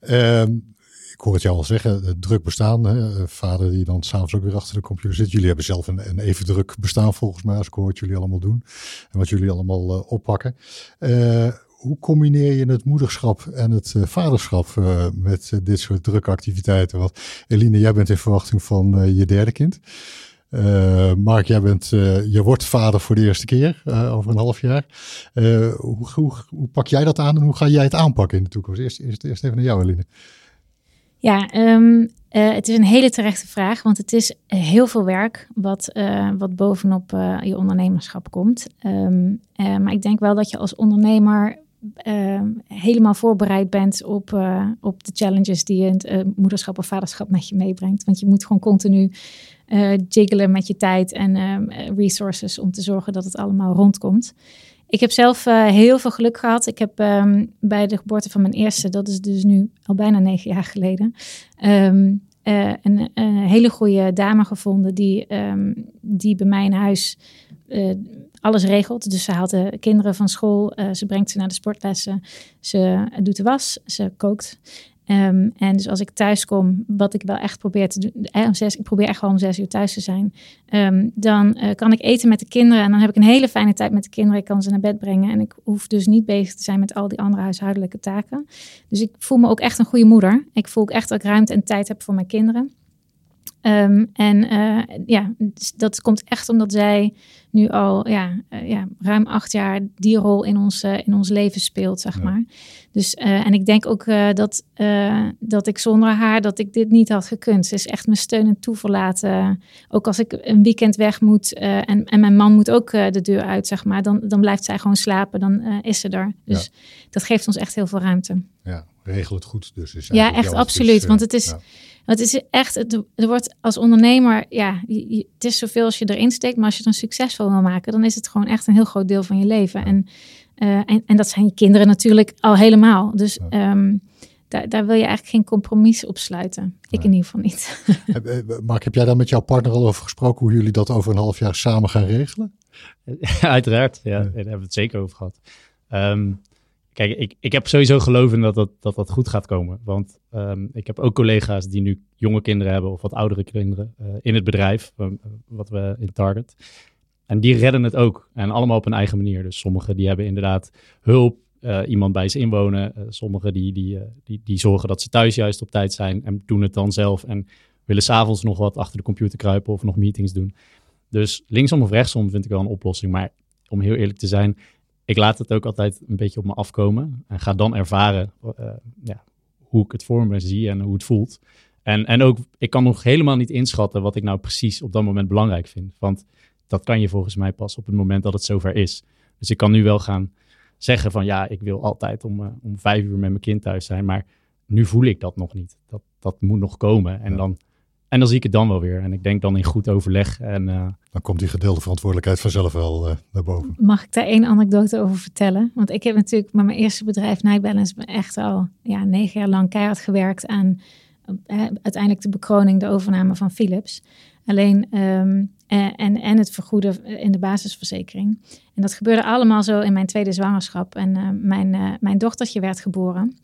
Ehm, ik hoor het jou al zeggen, druk bestaan. Hè? Vader die dan s'avonds ook weer achter de computer zit. Jullie hebben zelf een, een even druk bestaan volgens mij, als ik hoor wat jullie allemaal doen. En wat jullie allemaal uh, oppakken. Uh, hoe combineer je het moederschap en het uh, vaderschap met dit soort drukke activiteiten? Want Eline, jij bent in verwachting van je derde kind. Mark, jij bent, je wordt vader voor de eerste keer over een half jaar. Hoe, hoe, hoe, pak jij dat aan en hoe ga jij het aanpakken in de toekomst? Eerst, eerst, even naar jou, Eline. Ja, uh, het is een hele terechte vraag, want het is heel veel werk wat, uh, wat bovenop uh, je ondernemerschap komt. Um, maar ik denk wel dat je als ondernemer ehm, helemaal voorbereid bent op, op de challenges die je moederschap of vaderschap met je meebrengt. Want je moet gewoon continu jiggelen met je tijd en resources om te zorgen dat het allemaal rondkomt. Ik heb zelf uh, heel veel geluk gehad. Ik heb um, bij de geboorte van mijn eerste, dat is dus nu al bijna negen jaar geleden, um, uh, een, hele goede dame gevonden die, die bij mij in huis uh, alles regelt. Dus ze haalt de kinderen van school, ze brengt ze naar de sportlessen, ze doet de was, ze kookt. Um, en dus als ik thuis kom, wat ik wel echt probeer te doen, eh, om ik probeer echt wel om zes uur thuis te zijn, um, dan uh, kan ik eten met de kinderen en dan heb ik een hele fijne tijd met de kinderen. Ik kan ze naar bed brengen en ik hoef dus niet bezig te zijn met al die andere huishoudelijke taken. Dus ik voel me ook echt een goede moeder. Ik voel ook echt dat ik ruimte en tijd heb voor mijn kinderen. Um, en uh, ja, dat komt echt omdat zij nu al ja, uh, ja, ruim acht jaar die rol in ons, uh, in ons leven speelt, zeg ja. maar. Dus, en ik denk ook dat, dat ik zonder haar, dat ik dit niet had gekund. Ze is echt mijn steun en toeverlaten. Ook als ik een weekend weg moet en, en mijn man moet ook de deur uit, zeg maar. Dan, dan blijft zij gewoon slapen, dan is ze er. Dus ja. dat geeft ons echt heel veel ruimte. Ja, regel het goed dus. Is ja, echt absoluut. want het is... Want het is echt, het, er wordt als ondernemer, ja, het is zoveel als je erin steekt, maar als je het dan succesvol wil maken, dan is het gewoon echt een heel groot deel van je leven. En, uh, en, en, dat zijn je kinderen natuurlijk al helemaal. Dus ja. um, daar, daar, wil je eigenlijk geen compromis op sluiten. Ik in ieder geval niet. Mark, heb jij daar met jouw partner al over gesproken hoe jullie dat over een half jaar samen gaan regelen? Uiteraard, ja, daar hebben we het zeker over gehad. Um, Kijk, ik, ik heb sowieso geloof in dat dat, dat, dat goed gaat komen. Want um, ik heb ook collega's die nu jonge kinderen hebben of wat oudere kinderen uh, in het bedrijf, wat we in Target. En die redden het ook. En allemaal op een eigen manier. Dus sommigen die hebben inderdaad hulp, uh, iemand bij ze inwonen. sommigen die, die, die, die zorgen dat ze thuis juist op tijd zijn en doen het dan zelf. En willen s'avonds nog wat achter de computer kruipen of nog meetings doen. Dus linksom of rechtsom vind ik wel een oplossing. Maar om heel eerlijk te zijn, ik laat het ook altijd een beetje op me afkomen. En ga dan ervaren ja, hoe ik het voor me zie en hoe het voelt. En, en ook, ik kan nog helemaal niet inschatten wat ik nou precies op dat moment belangrijk vind. Want dat kan je volgens mij pas op het moment dat het zover is. Dus ik kan nu wel gaan zeggen van ja, ik wil altijd om, uh, om vijf uur met mijn kind thuis zijn. Maar nu voel ik dat nog niet. Dat, dat moet nog komen. En ja. dan en dan zie ik het dan wel weer. En ik denk dan in goed overleg. En, uh, dan komt die gedeelde verantwoordelijkheid vanzelf wel uh, naar boven. Mag ik daar één anekdote over vertellen? Want ik heb natuurlijk met mijn eerste bedrijf Night Balance echt al ja, negen jaar lang keihard gewerkt aan uh, uiteindelijk de bekroning, de overname van Philips. Alleen um, en, en het vergoeden in de basisverzekering. En dat gebeurde allemaal zo in mijn tweede zwangerschap. En mijn, mijn dochtertje werd geboren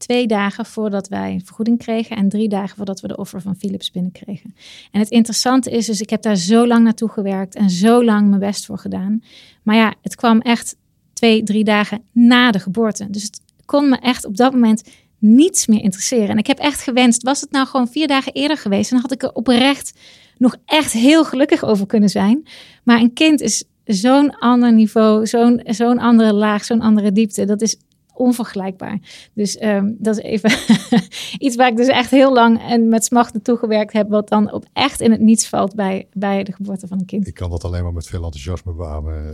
twee dagen voordat wij vergoeding kregen en drie dagen voordat we de offer van Philips binnenkregen. En het interessante is dus, ik heb daar zo lang naartoe gewerkt en zo lang mijn best voor gedaan. Maar ja, het kwam echt twee, drie dagen na de geboorte. Dus het kon me echt op dat moment niets meer interesseren. En ik heb echt gewenst, was het nou gewoon vier dagen eerder geweest, dan had ik er oprecht nog echt heel gelukkig over kunnen zijn. Maar een kind is zo'n ander niveau, zo'n zo'n andere laag, zo'n andere diepte. Dat is onvergelijkbaar. Dus um, dat is even iets waar ik dus echt heel lang en met smacht naartoe gewerkt heb, wat dan op echt in het niets valt bij, bij de geboorte van een kind. Ik kan dat alleen maar met veel enthousiasme beamen.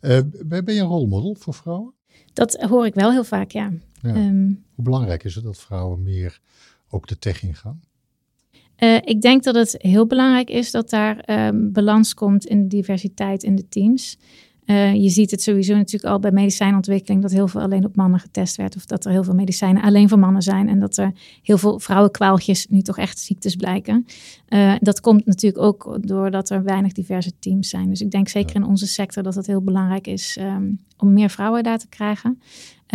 Uh, ben je een rolmodel voor vrouwen? Dat hoor ik wel heel vaak, ja. Ja. Um, Hoe belangrijk is het dat vrouwen meer ook de tech ingaan? Uh, ik denk dat het heel belangrijk is dat daar um, balans komt in de diversiteit in de teams. Uh, je ziet het sowieso natuurlijk al bij medicijnontwikkeling dat heel veel alleen op mannen getest werd. Of dat er heel veel medicijnen alleen voor mannen zijn. En dat er heel veel vrouwenkwaaltjes nu toch echt ziektes blijken. Uh, dat komt natuurlijk ook doordat er weinig diverse teams zijn. Dus ik denk zeker in onze sector dat het heel belangrijk is um, om meer vrouwen daar te krijgen.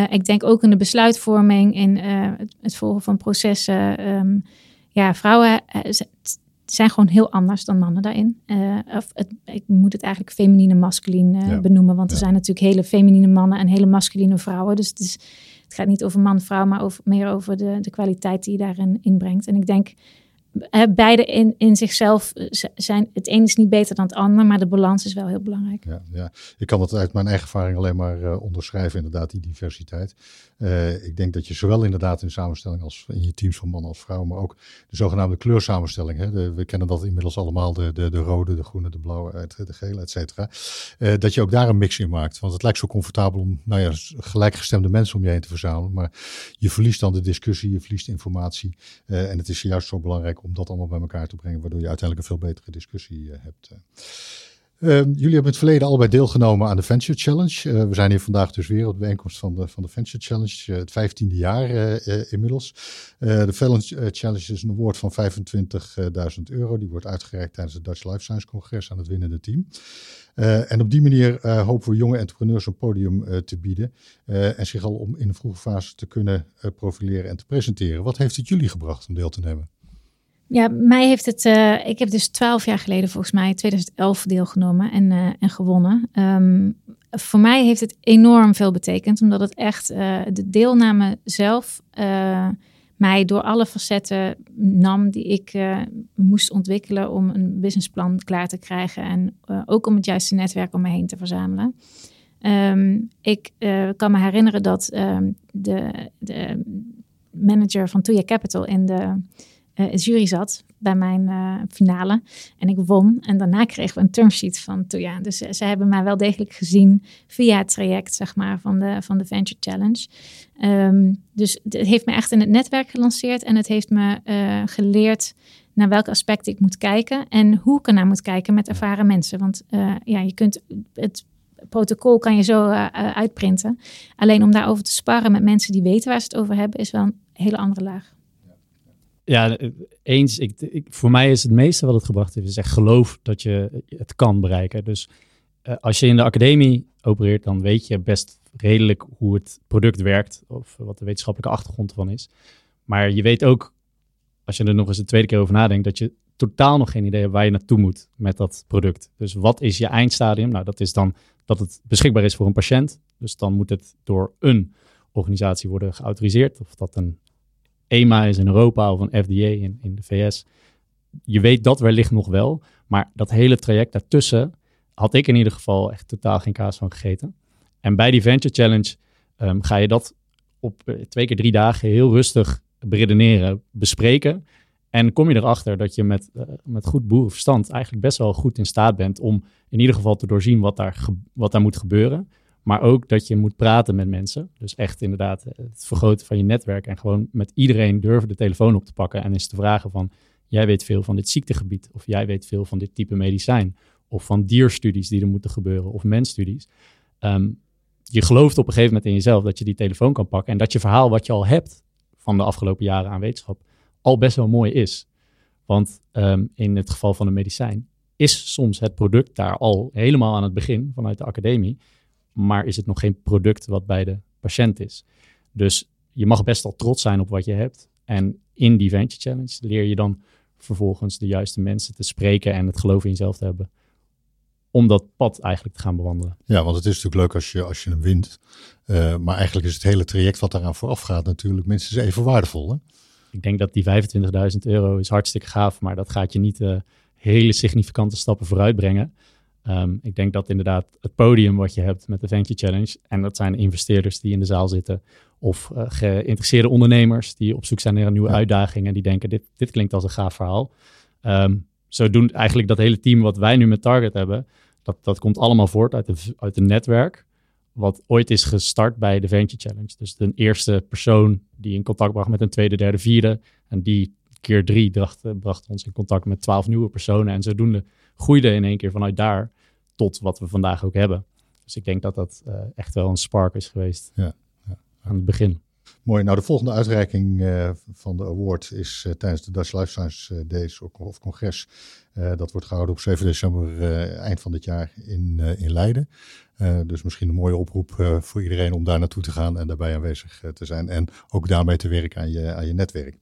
Ik denk ook in de besluitvorming, in het, het, volgen van processen. Ehm, ja, vrouwen zijn gewoon heel anders dan mannen daarin. of het, ik moet het eigenlijk feminine masculin benoemen, want er zijn natuurlijk hele feminine mannen en hele masculine vrouwen. Dus het, is, het gaat niet over man-vrouw, maar over, meer over de, de kwaliteit die je daarin inbrengt. En ik denk beide in, in zichzelf eh, zijn. Het een is niet beter dan het ander, maar de balans is wel heel belangrijk. Ja, ja. ik kan dat uit mijn eigen ervaring alleen maar uh, onderschrijven, inderdaad, die diversiteit. Uh, ik denk dat je zowel inderdaad in samenstelling als in je teams van mannen als vrouwen, maar ook de zogenaamde kleursamenstelling. Hè, we kennen dat inmiddels allemaal, de, de, de rode, de groene, de blauwe, de gele, et cetera. Dat je ook daar een mix in maakt. Want het lijkt zo comfortabel om nou ja, gelijkgestemde mensen om je heen te verzamelen. Maar je verliest dan de discussie, je verliest informatie. en het is juist zo belangrijk om dat allemaal bij elkaar te brengen, waardoor je uiteindelijk een veel betere discussie eh, hebt. Uh, jullie hebben in het verleden allebei deelgenomen aan de Venture Challenge. Uh, we zijn hier vandaag dus weer op de bijeenkomst van de, van de Venture Challenge, het vijftiende jaar inmiddels. de Venture Challenge is een award van 25.000 euro. Die wordt uitgereikt tijdens het Dutch Life Science Congres aan het winnende team. En op die manier hopen we jonge entrepreneurs een podium te bieden en zich al om in een vroege fase te kunnen profileren en te presenteren. Wat heeft het jullie gebracht om deel te nemen? Ja, mij heeft het. Uh, ik heb dus twaalf jaar geleden, volgens mij, 2011 deelgenomen en, uh, en gewonnen. Um, voor mij heeft het enorm veel betekend, omdat het echt uh, de deelname zelf mij door alle facetten nam die ik moest ontwikkelen om een businessplan klaar te krijgen en ook om het juiste netwerk om me heen te verzamelen. Um, ik kan me herinneren dat um, de, de manager van Tuya Capital in de uh, jury zat bij mijn uh, finale. En ik won. En daarna kregen we een termsheet van Toya. Dus uh, ze hebben mij wel degelijk gezien via het traject, zeg maar, van de, van de Venture Challenge. Um, dus het heeft me echt in het netwerk gelanceerd. En het heeft me geleerd naar welke aspecten ik moet kijken. En hoe ik ernaar moet kijken met ervaren mensen. Want ja, je kunt het protocol kan je zo uitprinten. Alleen om daarover te sparren met mensen die weten waar ze het over hebben, is wel een hele andere laag. Ja, eens. Ik, voor mij is het meeste wat het gebracht heeft, is echt geloof dat je het kan bereiken. Dus uh, als je in de academie opereert, dan weet je best redelijk hoe het product werkt of wat de wetenschappelijke achtergrond ervan is. Maar je weet ook, als je er nog eens een tweede keer over nadenkt, dat je totaal nog geen idee hebt waar je naartoe moet met dat product. Dus wat is je eindstadium? Nou, dat is dan dat het beschikbaar is voor een patiënt. Dus dan moet het door een organisatie worden geautoriseerd. Of dat een EMA is in Europa of een FDA in, in de VS. Je weet dat wellicht nog wel, maar dat hele traject daartussen had ik in ieder geval echt totaal geen kaas van gegeten. En bij die Venture Challenge um, ga je dat op eh, twee keer drie dagen heel rustig beredeneren, bespreken. En kom je erachter dat je met, uh, met goed boerenverstand eigenlijk best wel goed in staat bent om in ieder geval te doorzien wat daar, wat daar moet gebeuren. Maar ook dat je moet praten met mensen. Dus echt inderdaad eh, het vergroten van je netwerk. En gewoon met iedereen durven de telefoon op te pakken. En eens te vragen van, jij weet veel van dit ziektegebied. Of jij weet veel van dit type medicijn. Of van dierstudies die er moeten gebeuren. Of mensstudies. Um, je gelooft op een gegeven moment in jezelf dat je die telefoon kan pakken. En dat je verhaal wat je al hebt van de afgelopen jaren aan wetenschap al best wel mooi is. Want um, in het geval van een medicijn is soms het product daar al helemaal aan het begin vanuit de academie maar is het nog geen product wat bij de patiënt is. Dus je mag best al trots zijn op wat je hebt. En in die Venture Challenge leer je dan vervolgens de juiste mensen te spreken en het geloof in jezelf te hebben. Om dat pad eigenlijk te gaan bewandelen. Ja, want het is natuurlijk leuk als je, als je hem wint. Uh, maar eigenlijk is het hele traject wat daaraan vooraf gaat natuurlijk minstens even waardevol. Hè? Ik denk dat die 25.000 euro is hartstikke gaaf, maar dat gaat je niet uh, hele significante stappen vooruit brengen. Um, ik denk dat inderdaad het podium wat je hebt met de Venture Challenge, en dat zijn investeerders die in de zaal zitten, of uh, geïnteresseerde ondernemers die op zoek zijn naar een nieuwe ja. uitdaging en die denken, dit, dit klinkt als een gaaf verhaal. Um, zo doen eigenlijk dat hele team wat wij nu met Target hebben, dat, dat komt allemaal voort uit, de, uit een netwerk wat ooit is gestart bij de Venture Challenge. Dus de eerste persoon die in contact bracht met een tweede, derde, vierde. En die keer drie bracht, bracht ons in contact met twaalf nieuwe personen. En zodoende groeide in één keer vanuit daar tot wat we vandaag ook hebben. Dus ik denk dat dat uh, echt wel een spark is geweest ja, ja. aan het begin. Mooi. Nou, de volgende uitreiking uh, van de award is uh, tijdens de Dutch Life Science Days of congres. Uh, dat wordt gehouden op 7 december eind van dit jaar in, in Leiden. dus misschien een mooie oproep voor iedereen om daar naartoe te gaan en daarbij aanwezig te zijn. En ook daarmee te werken aan je, aan je netwerk.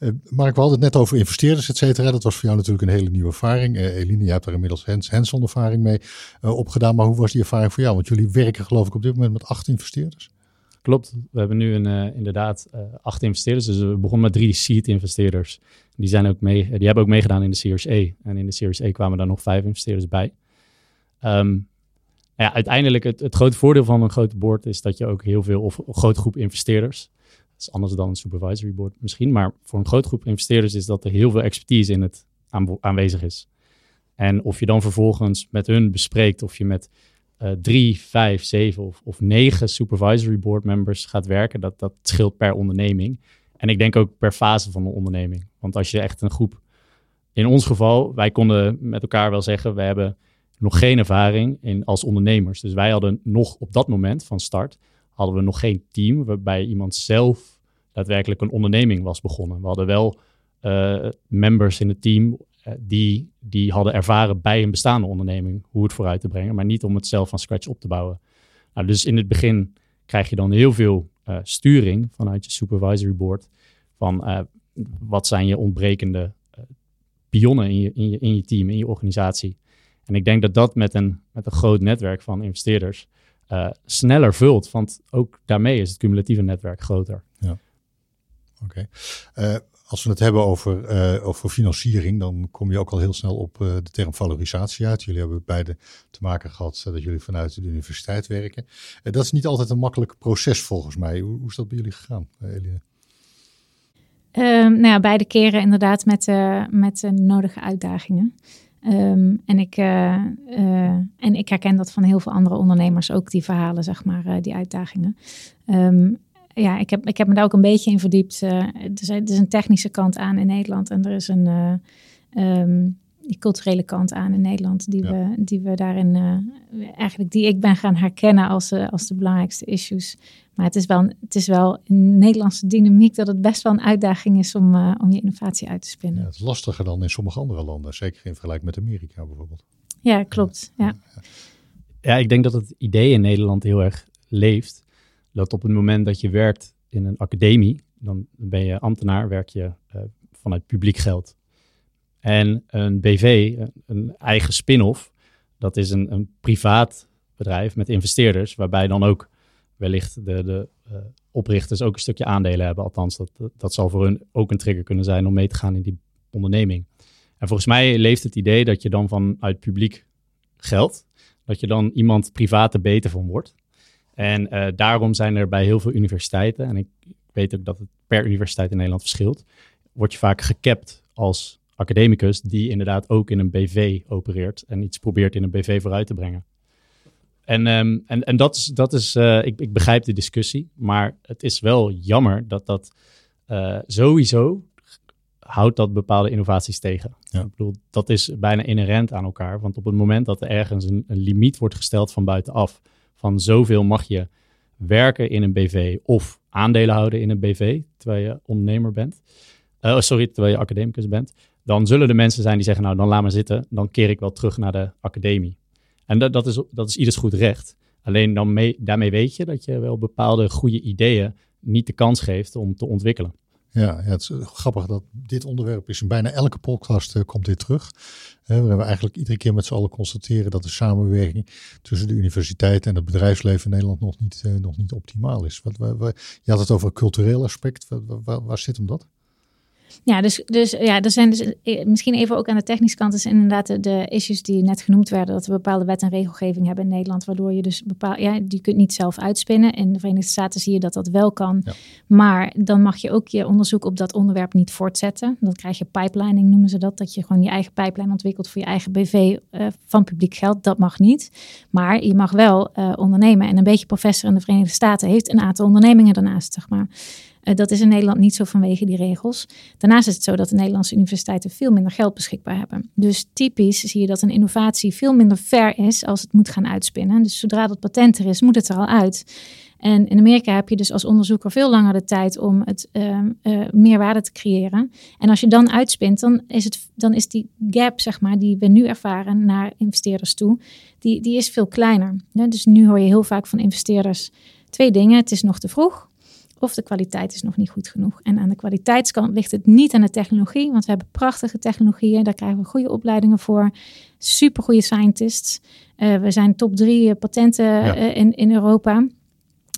Uh, Mark, we hadden het net over investeerders, et cetera. Dat was voor jou natuurlijk een hele nieuwe ervaring. Uh, Eline, je hebt daar inmiddels hands-on ervaring mee uh, opgedaan. Maar hoe was die ervaring voor jou? Want jullie werken geloof ik op dit moment met acht investeerders. Klopt. We hebben nu een, inderdaad acht investeerders. Dus we begonnen met drie seed investeerders. Die, zijn ook mee, die hebben ook meegedaan in de Series E. En in de Series E kwamen daar nog vijf investeerders bij. Um, uiteindelijk het, het grote voordeel van een grote board is dat je ook heel veel, of een grote groep investeerders, is anders dan een supervisory board misschien, maar voor een grote groep investeerders is dat er heel veel expertise in het aanwezig is. En of je dan vervolgens met hun bespreekt of je met uh, drie, vijf, zeven of, of negen supervisory board members gaat werken, dat, dat scheelt per onderneming. En ik denk ook per fase van de onderneming. Want als je echt een groep, in ons geval, wij konden met elkaar wel zeggen, we hebben nog geen ervaring in, als ondernemers. Dus wij hadden nog op dat moment van start hadden we nog geen team waarbij iemand zelf daadwerkelijk een onderneming was begonnen. We hadden wel uh, members in het team uh, die, die hadden ervaren bij een bestaande onderneming hoe het vooruit te brengen, maar niet om het zelf van scratch op te bouwen. Nou, dus in het begin krijg je dan heel veel uh, sturing vanuit je supervisory board van wat zijn je ontbrekende pionnen in je, in, je, in je team, in je organisatie. En ik denk dat dat met een, met een groot netwerk van investeerders uh, sneller vult. Want ook daarmee is het cumulatieve netwerk groter. Ja. Oké. Okay. Uh, als we het hebben over, uh, over financiering, dan kom je ook al heel snel op de term valorisatie uit. Jullie hebben beide te maken gehad dat jullie vanuit de universiteit werken. dat is niet altijd een makkelijk proces volgens mij. Hoe, hoe is dat bij jullie gegaan, Eline? Um, nou ja, beide keren inderdaad met, met de nodige uitdagingen. Um, en, ik, uh, en ik herken dat van heel veel andere ondernemers ook, die verhalen, zeg maar, uh, die uitdagingen. Um, ja, ik heb, ik heb me daar ook een beetje in verdiept. er, is, er is een technische kant aan in Nederland en er is een um, die culturele kant aan in Nederland, die, we, die we daarin eigenlijk, die ik ben gaan herkennen als, als de belangrijkste issues. Maar het is wel, het is wel een Nederlandse dynamiek dat het best wel een uitdaging is om, uh, om je innovatie uit te spinnen. Ja, het is lastiger dan in sommige andere landen, zeker in vergelijking met Amerika bijvoorbeeld. Ja, klopt. Ja, ja. ja ik denk dat het idee in Nederland heel erg leeft. Dat op het moment dat je werkt in een academie, dan ben je ambtenaar, werk je uh, vanuit publiek geld. En een BV, een eigen spin-off, dat is een, een privaat bedrijf met investeerders, waarbij dan ook wellicht de, de uh, oprichters ook een stukje aandelen hebben. Althans, dat, dat zal voor hun ook een trigger kunnen zijn om mee te gaan in die onderneming. En volgens mij leeft het idee dat je dan vanuit publiek geld, dat je dan iemand privaat er beter van wordt. En uh, daarom zijn er bij heel veel universiteiten, en ik weet ook dat het per universiteit in Nederland verschilt, word je vaak gekapt als academicus die inderdaad ook in een BV opereert en iets probeert in een BV vooruit te brengen. En, ehm, en, en dat is, dat is uh, ik, ik begrijp de discussie, maar het is wel jammer dat dat uh, sowieso houdt dat bepaalde innovaties tegen. Ja. Ik bedoel, dat is bijna inherent aan elkaar, want op het moment dat er ergens een, een limiet wordt gesteld van buitenaf, van zoveel mag je werken in een BV of aandelen houden in een BV, terwijl je ondernemer bent, uh, sorry, terwijl je academicus bent, dan zullen er mensen zijn die zeggen, nou dan laat maar zitten, dan keer ik wel terug naar de academie. En dat, dat, is, dat is ieders goed recht. Alleen dan mee, daarmee weet je dat je wel bepaalde goede ideeën niet de kans geeft om te ontwikkelen. Ja, ja, het is grappig dat dit onderwerp is in bijna elke podcast uh, komt dit terug. We eigenlijk iedere keer met z'n allen constateren dat de samenwerking tussen de universiteit en het bedrijfsleven in Nederland nog niet, uh, nog niet optimaal is. Wat, je had het over een cultureel aspect. Waar, waar zit hem dat? Ja, dus, dus ja, er zijn dus eh, misschien even ook aan de technische kant is inderdaad de, de issues die net genoemd werden, dat we bepaalde wet en regelgeving hebben in Nederland, waardoor je dus bepaal, ja, die kunt niet zelf uitspinnen. In de Verenigde Staten zie je dat dat wel kan, ja. maar dan mag je ook je onderzoek op dat onderwerp niet voortzetten. Dan krijg je pipelining, noemen ze dat, dat je gewoon je eigen pipeline ontwikkelt voor je eigen BV uh, eh, van publiek geld. Dat mag niet, maar je mag wel uh, ondernemen. En een beetje professor in de Verenigde Staten heeft een aantal ondernemingen daarnaast, zeg maar. Uh, dat is in Nederland niet zo vanwege die regels. Daarnaast is het zo dat de Nederlandse universiteiten veel minder geld beschikbaar hebben. Dus typisch zie je dat een innovatie veel minder ver is als het moet gaan uitspinnen. Dus zodra dat patent er is, moet het er al uit. En in Amerika heb je dus als onderzoeker veel langer de tijd om het uh, meer waarde te creëren. En als je dan uitspint, dan is, het, dan is die gap, zeg maar, die we nu ervaren naar investeerders toe, die, die is veel kleiner. Dus nu hoor je heel vaak van investeerders twee dingen. Het is nog te vroeg of de kwaliteit is nog niet goed genoeg. En aan de kwaliteitskant ligt het niet aan de technologie, want we hebben prachtige technologieën, daar krijgen we goede opleidingen voor, super goede scientists. Uh, we zijn top drie patenten ja. uh, in, in Europa.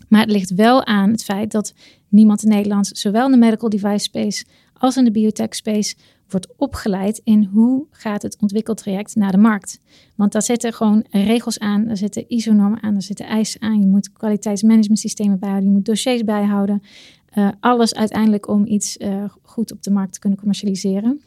Maar het ligt wel aan het feit dat niemand in Nederland, zowel in de medical device space als in de biotech space, wordt opgeleid in hoe gaat het ontwikkeltraject naar de markt. Want daar zitten gewoon regels aan, daar zitten ISO-normen aan, daar zitten eisen aan. Je moet kwaliteitsmanagementsystemen bijhouden, je moet dossiers bijhouden. Uh, alles uiteindelijk om iets uh, goed op de markt te kunnen commercialiseren.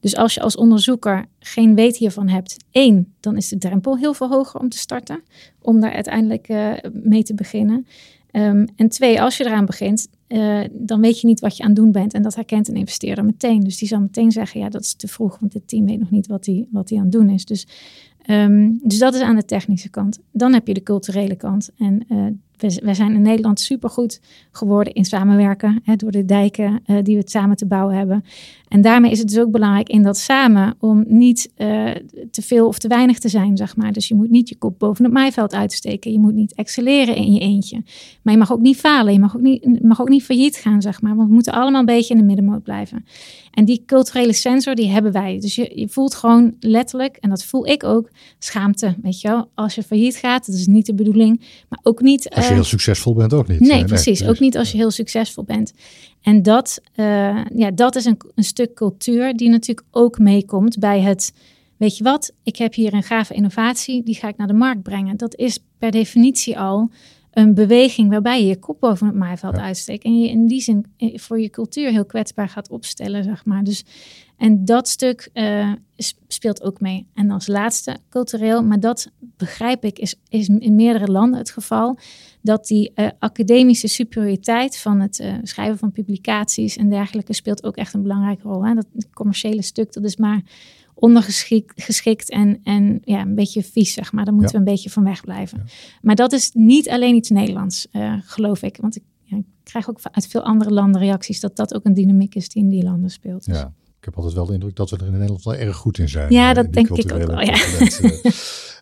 Dus als je als onderzoeker geen weet hiervan hebt, één, dan is de drempel heel veel hoger om te starten, om daar uiteindelijk uh, mee te beginnen. Um, en twee, als je eraan begint, uh, dan weet je niet wat je aan het doen bent. En dat herkent een investeerder meteen. Dus die zal meteen zeggen, ja, dat is te vroeg, want dit team weet nog niet wat hij wat aan het doen is. Dus, um, dus dat is aan de technische kant. Dan heb je de culturele kant. En uh, we, zijn in Nederland supergoed geworden in samenwerken. Hè, door de dijken uh, die we samen te bouwen hebben. En daarmee is het dus ook belangrijk in dat samen om niet uh, te veel of te weinig te zijn, zeg maar. Dus je moet niet je kop boven het maaiveld uitsteken. Je moet niet excelleren in je eentje. Maar je mag ook niet falen. Je mag ook niet, mag ook niet failliet gaan, zeg maar. Want we moeten allemaal een beetje in de middenmoot blijven. En die culturele sensor, die hebben wij. Dus je, je voelt gewoon letterlijk, en dat voel ik ook, schaamte. Weet je wel, als je failliet gaat, dat is niet de bedoeling. Maar ook niet... Als je heel succesvol bent, ook niet. Nee, nee precies. Ook niet als je heel succesvol bent. En dat, uh, ja, dat is een, een stuk cultuur die natuurlijk ook meekomt bij het... Weet je wat, ik heb hier een gave innovatie, die ga ik naar de markt brengen. Dat is per definitie al een beweging waarbij je je kop boven het maaiveld ja. uitsteekt. En je in die zin eh, voor je cultuur heel kwetsbaar gaat opstellen, zeg maar. Dus, en dat stuk uh, speelt ook mee. En als laatste, cultureel, maar dat begrijp ik, is, is in meerdere landen het geval. Dat die uh, academische superioriteit van het uh, schrijven van publicaties en dergelijke speelt ook echt een belangrijke rol. Hè? Dat commerciële stuk, dat is maar ondergeschikt en, en ja, een beetje vies, zeg maar. Daar moeten ja. we een beetje van weg blijven. Ja. Maar dat is niet alleen iets Nederlands, uh, geloof ik. Want ik, ja, ik, krijg ook uit veel andere landen reacties dat dat ook een dynamiek is die in die landen speelt. Dus. Ja, ik heb altijd wel de indruk dat we er in Nederland wel erg goed in zijn. Ja, dat denk ik ook wel, ja.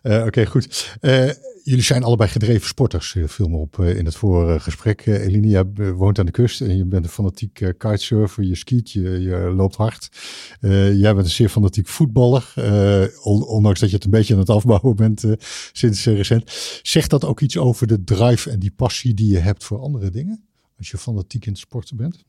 uh, Oké, okay, goed. Uh, jullie zijn allebei gedreven sporters. Je viel me op uh, in het vorige gesprek. Uh, Eline, je woont aan de kust en je bent een fanatiek uh, kitesurfer. Je skiet, je, je loopt hard. jij bent een zeer fanatiek voetballer. On, ondanks dat je het een beetje aan het afbouwen bent sinds recent. Zegt dat ook iets over de drive en die passie die je hebt voor andere dingen? Als je fanatiek in het sporten bent?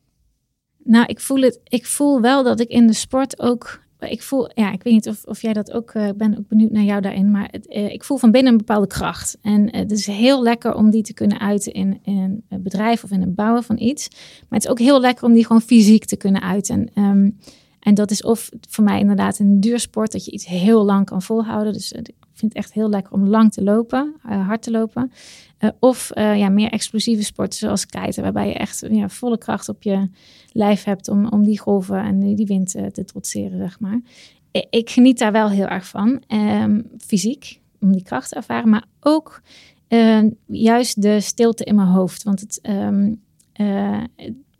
Nou, ik voel het. Ik voel wel dat ik in de sport ook ik voel, ja, ik weet niet of, of jij dat ook, uh, ik ben ook benieuwd naar jou daarin, maar het, uh, ik voel van binnen een bepaalde kracht. En uh, het is heel lekker om die te kunnen uiten in, in een bedrijf of in het bouwen van iets. Maar het is ook heel lekker om die gewoon fysiek te kunnen uiten. Um, en dat is of voor mij inderdaad een duursport, dat je iets heel lang kan volhouden. Dus vind het echt heel lekker om lang te lopen, hard te lopen. Uh, of uh, ja, meer explosieve sporten zoals kiten, waarbij je echt ja, volle kracht op je lijf hebt om, om die golven en die, wind te trotseren, zeg maar. Ik, geniet daar wel heel erg van, um, fysiek, om die kracht te ervaren, maar ook juist de stilte in mijn hoofd. Want het,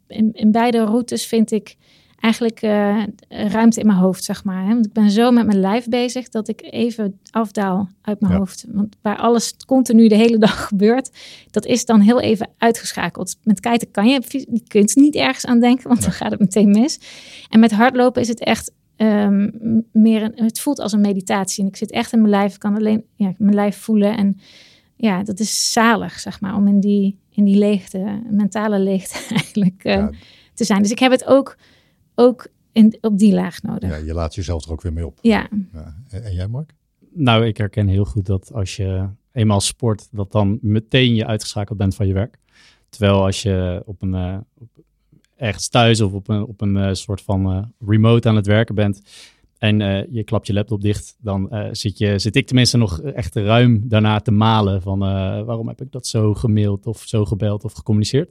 in, in beide routes vind ik eigenlijk uh, ruimte in mijn hoofd, zeg maar. Hè? Want ik ben zo met mijn lijf bezig dat ik even afdaal uit mijn ja. hoofd. Want waar alles continu de hele dag gebeurt, dat is dan heel even uitgeschakeld. Met kiten kan je, je kunt niet ergens aan denken, want dan gaat het meteen mis. En met hardlopen is het echt um, meer een, het voelt als een meditatie. En ik zit echt in mijn lijf, ik kan alleen ja, mijn lijf voelen. En ja, dat is zalig, zeg maar, om in die, in die leegte, mentale leegte eigenlijk uh, ja. te zijn. Dus ik heb het ook ook in, op die laag nodig. Ja, je laat jezelf er ook weer mee op. Ja. ja. En, jij, Mark? Nou, ik herken heel goed dat als je eenmaal sport, dat dan meteen je uitgeschakeld bent van je werk. Terwijl als je op een, uh, ergens thuis of op een, op een uh, soort van uh, remote aan het werken bent en je klapt je laptop dicht, dan zit, je, zit ik tenminste nog echt ruim daarna te malen van waarom heb ik dat zo gemaild of zo gebeld of gecommuniceerd.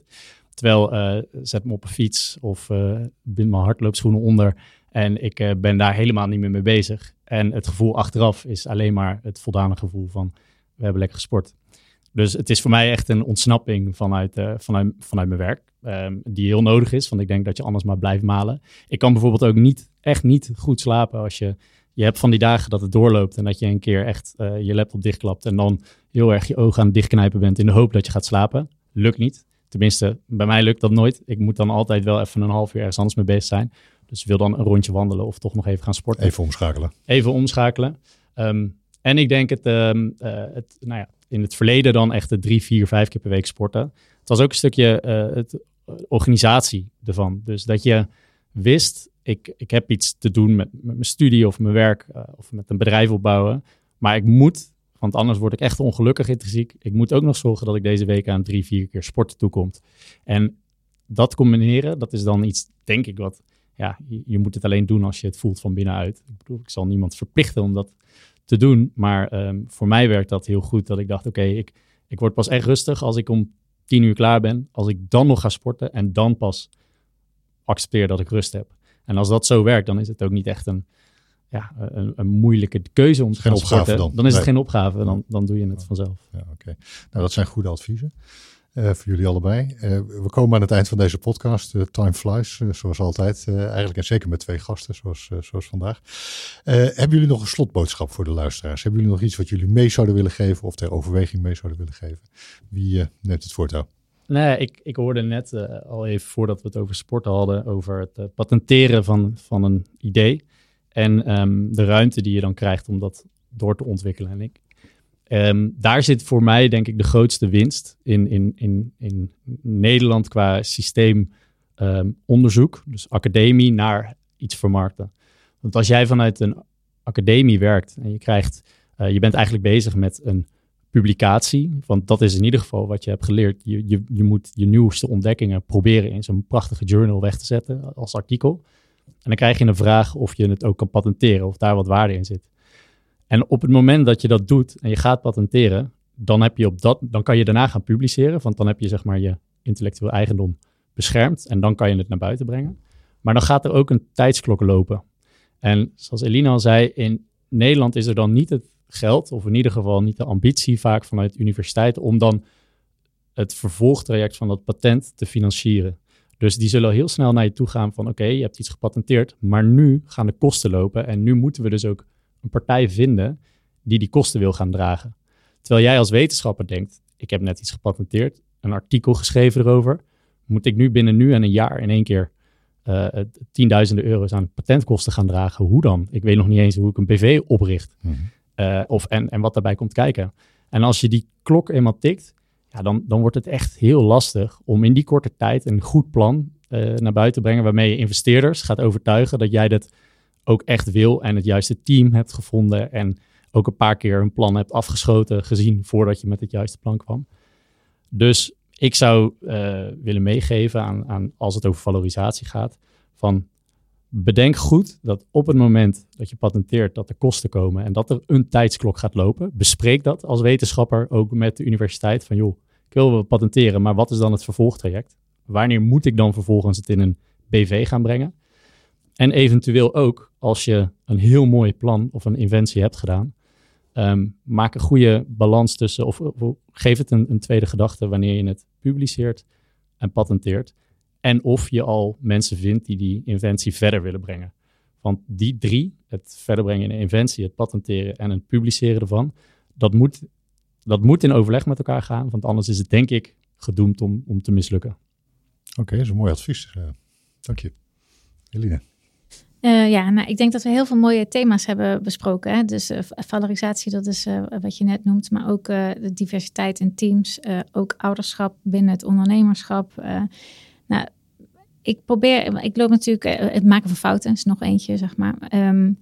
Terwijl uh, zet me op een fiets of uh, bind mijn hardloopschoenen onder en ik uh, ben daar helemaal niet meer mee bezig. En het gevoel achteraf is alleen maar het voldane gevoel van we hebben lekker gesport. Dus het is voor mij echt een ontsnapping vanuit, vanuit, vanuit mijn werk. Ehm, die heel nodig is, want ik denk dat je anders maar blijft malen. Ik kan bijvoorbeeld ook niet, echt niet goed slapen als je... Je hebt van die dagen dat het doorloopt en dat je een keer echt je laptop dichtklapt en dan heel erg je ogen aan het dichtknijpen bent in de hoop dat je gaat slapen. Lukt niet. Tenminste, bij mij lukt dat nooit. Ik moet dan altijd wel even een half uur ergens anders mee bezig zijn. Dus wil dan een rondje wandelen of toch nog even gaan sporten. Even omschakelen. Even omschakelen. Um, en ik denk het, um, uh, het nou ja, in het verleden dan echt de drie, vier, vijf keer per week sporten. Het was ook een stukje uh, het, organisatie ervan. Dus dat je wist, ik, ik heb iets te doen met, met mijn studie of mijn werk uh, of met een bedrijf opbouwen. Maar ik moet, want anders word ik echt ongelukkig intrinsiek. Ik moet ook nog zorgen dat ik deze week aan drie, vier keer sporten toekomt. En dat combineren, dat is dan iets, denk ik, wat ja, je, moet het alleen doen als je het voelt van binnenuit. Ik bedoel, ik zal niemand verplichten om dat te doen. Maar um, voor mij werkt dat heel goed. Dat ik dacht, oké, ik, ik word pas echt rustig als ik om tien uur klaar ben. Als ik dan nog ga sporten en dan pas accepteer dat ik rust heb. En als dat zo werkt, dan is het ook niet echt een, ja, een, een moeilijke keuze om te geen opgave dan. Dan is het geen opgave, dan, dan doe je het vanzelf. Ja, oké. Nou, dat zijn goede adviezen. Uh, voor jullie allebei. Uh, we komen aan het eind van deze podcast. Uh, time flies, zoals altijd. eigenlijk en zeker met twee gasten, zoals, zoals vandaag. hebben jullie nog een slotboodschap voor de luisteraars? Hebben jullie nog iets wat jullie mee zouden willen geven of ter overweging mee zouden willen geven? Wie neemt het voortouw? Nee, ik, ik hoorde net al even voordat we het over sporten hadden, over het patenteren van, van een idee. En um, de ruimte die je dan krijgt om dat door te ontwikkelen. En ik, Um, daar zit voor mij denk ik de grootste winst in, in, in, in Nederland qua systeemonderzoek. Um, dus academie naar iets vermarkten. Want als jij vanuit een academie werkt en je krijgt, uh, je bent eigenlijk bezig met een publicatie. Want dat is in ieder geval wat je hebt geleerd. Je, je, je moet je nieuwste ontdekkingen proberen in zo'n prachtige journal weg te zetten als artikel. En dan krijg je een vraag of je het ook kan patenteren, of daar wat waarde in zit. En op het moment dat je dat doet en je gaat patenteren, dan, heb je op dat, dan kan je daarna gaan publiceren. Want dan heb je zeg maar je intellectueel eigendom beschermd en dan kan je het naar buiten brengen. Maar dan gaat er ook een tijdsklok lopen. En zoals Elina al zei, in Nederland is er dan niet het geld, of in ieder geval niet de ambitie vaak vanuit universiteiten, om dan het vervolgtraject van dat patent te financieren. Dus die zullen heel snel naar je toe gaan van oké, je hebt iets gepatenteerd, maar nu gaan de kosten lopen en nu moeten we dus ook een partij vinden die die kosten wil gaan dragen. Terwijl jij als wetenschapper denkt, ik heb net iets gepatenteerd, een artikel geschreven erover, moet ik nu binnen nu en een jaar in één keer uh, tienduizenden euro's aan patentkosten gaan dragen? Hoe dan? Ik weet nog niet eens hoe ik een BV opricht mm -hmm. uh, of, en, en wat daarbij komt kijken. En als je die klok eenmaal tikt, ja, dan, dan wordt het echt heel lastig om in die korte tijd een goed plan uh, naar buiten te brengen waarmee je investeerders gaat overtuigen dat jij dat ook echt wil en het juiste team hebt gevonden en ook een paar keer een plan hebt afgeschoten gezien voordat je met het juiste plan kwam. Dus ik zou uh, willen meegeven aan, aan, als het over valorisatie gaat, van bedenk goed dat op het moment dat je patenteert dat er kosten komen en dat er een tijdsklok gaat lopen, bespreek dat als wetenschapper ook met de universiteit van joh, ik wil wel patenteren, maar wat is dan het vervolgtraject? Wanneer moet ik dan vervolgens het in een BV gaan brengen? En eventueel ook, als je een heel mooi plan of een inventie hebt gedaan, um, maak een goede balans tussen, of, of geef het een, een, tweede gedachte wanneer je het publiceert en patenteert. En of je al mensen vindt die die inventie verder willen brengen. Want die drie, het verder brengen in een inventie, het patenteren en het publiceren ervan, dat moet, dat moet in overleg met elkaar gaan. Want anders is het denk ik gedoemd om, om te mislukken. Oké, okay, dat is een mooi advies. Uh, dank je. Eline. Uh, ja, nou, ik denk dat we heel veel mooie thema's hebben besproken. Hè? Dus uh, valorisatie, dat is uh, wat je net noemt, maar ook de diversiteit in teams, ook ouderschap binnen het ondernemerschap. Ik probeer, ik loop natuurlijk, het maken van fouten is nog eentje, zeg maar. Um,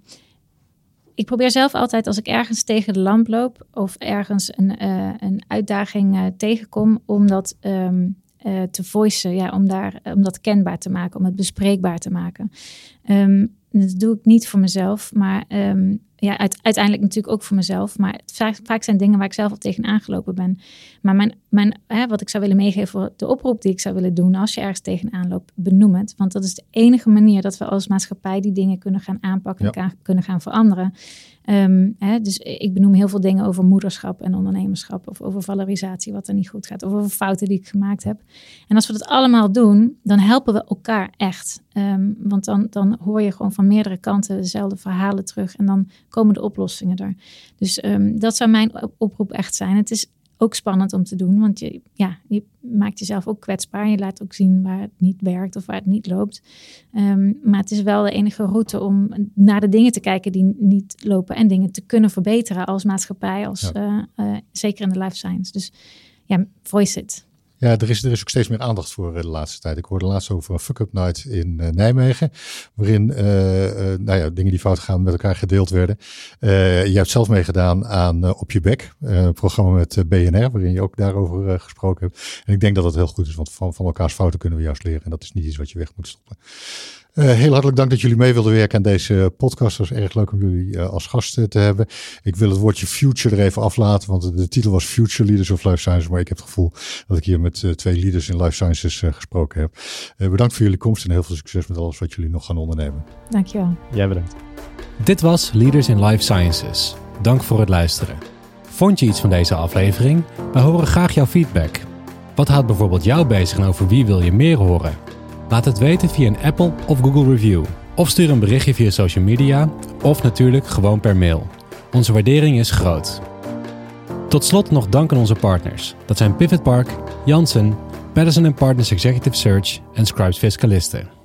ik probeer zelf altijd als ik ergens tegen de lamp loop of ergens een, een uitdaging tegenkom, om dat uh, te voicen, ja, om, daar, om dat kenbaar te maken, om het bespreekbaar te maken. Um, dat doe ik niet voor mezelf, maar ja, uiteindelijk natuurlijk ook voor mezelf. Maar vaak, vaak, zijn dingen waar ik zelf al tegen aangelopen ben. Maar mijn, mijn, hè, wat ik zou willen meegeven voor de oproep die ik zou willen doen als je ergens tegenaan loopt, benoem het. Want dat is de enige manier dat we als maatschappij die dingen kunnen gaan aanpakken en kunnen gaan veranderen. Um, hè, dus ik benoem heel veel dingen over moederschap en ondernemerschap. Of over valorisatie, wat er niet goed gaat. Of over fouten die ik gemaakt heb. En als we dat allemaal doen, dan helpen we elkaar echt. Um, want dan, dan hoor je gewoon van meerdere kanten dezelfde verhalen terug. En dan komen de oplossingen er. Dus um, dat zou mijn oproep echt zijn. Het is ook spannend om te doen. Want je, ja, je maakt jezelf ook kwetsbaar. Je laat ook zien waar het niet werkt of waar het niet loopt. Um, maar het is wel de enige route om naar de dingen te kijken die niet lopen. En dingen te kunnen verbeteren als maatschappij. Als, uh, uh, zeker in de life science. Dus ja, voice it. Ja, er is, er is ook steeds meer aandacht voor eh, de laatste tijd. Ik hoorde laatst over een fuck-up night in uh, Nijmegen. Waarin uh, nou ja, dingen die fout gaan met elkaar gedeeld werden. je hebt zelf meegedaan aan Op je Bek. een programma met BNR. Waarin je ook daarover gesproken hebt. En ik denk dat dat heel goed is. Want van, van elkaars fouten kunnen we juist leren. En dat is niet iets wat je weg moet stoppen. Uh, heel hartelijk dank dat jullie mee wilden werken aan deze podcast. Het was erg leuk om jullie uh, als gast te hebben. Ik wil het woordje future er even aflaten, want de titel was Future Leaders of Life Sciences. Maar ik heb het gevoel dat ik hier met uh, twee leaders in Life Sciences gesproken heb. bedankt voor jullie komst en heel veel succes met alles wat jullie nog gaan ondernemen. Dankjewel. Jij bedankt. Dit was Leaders in Life Sciences. Dank voor het luisteren. Vond je iets van deze aflevering? We horen graag jouw feedback. Wat houdt bijvoorbeeld jou bezig en over wie wil je meer horen? Laat het weten via een Apple of Google review. Of stuur een berichtje via social media of natuurlijk gewoon per mail. Onze waardering is groot. Tot slot nog dank aan onze partners. Dat zijn Pivot Park, Janssen, Patterson Partners Executive Search en Scribes Fiscalisten.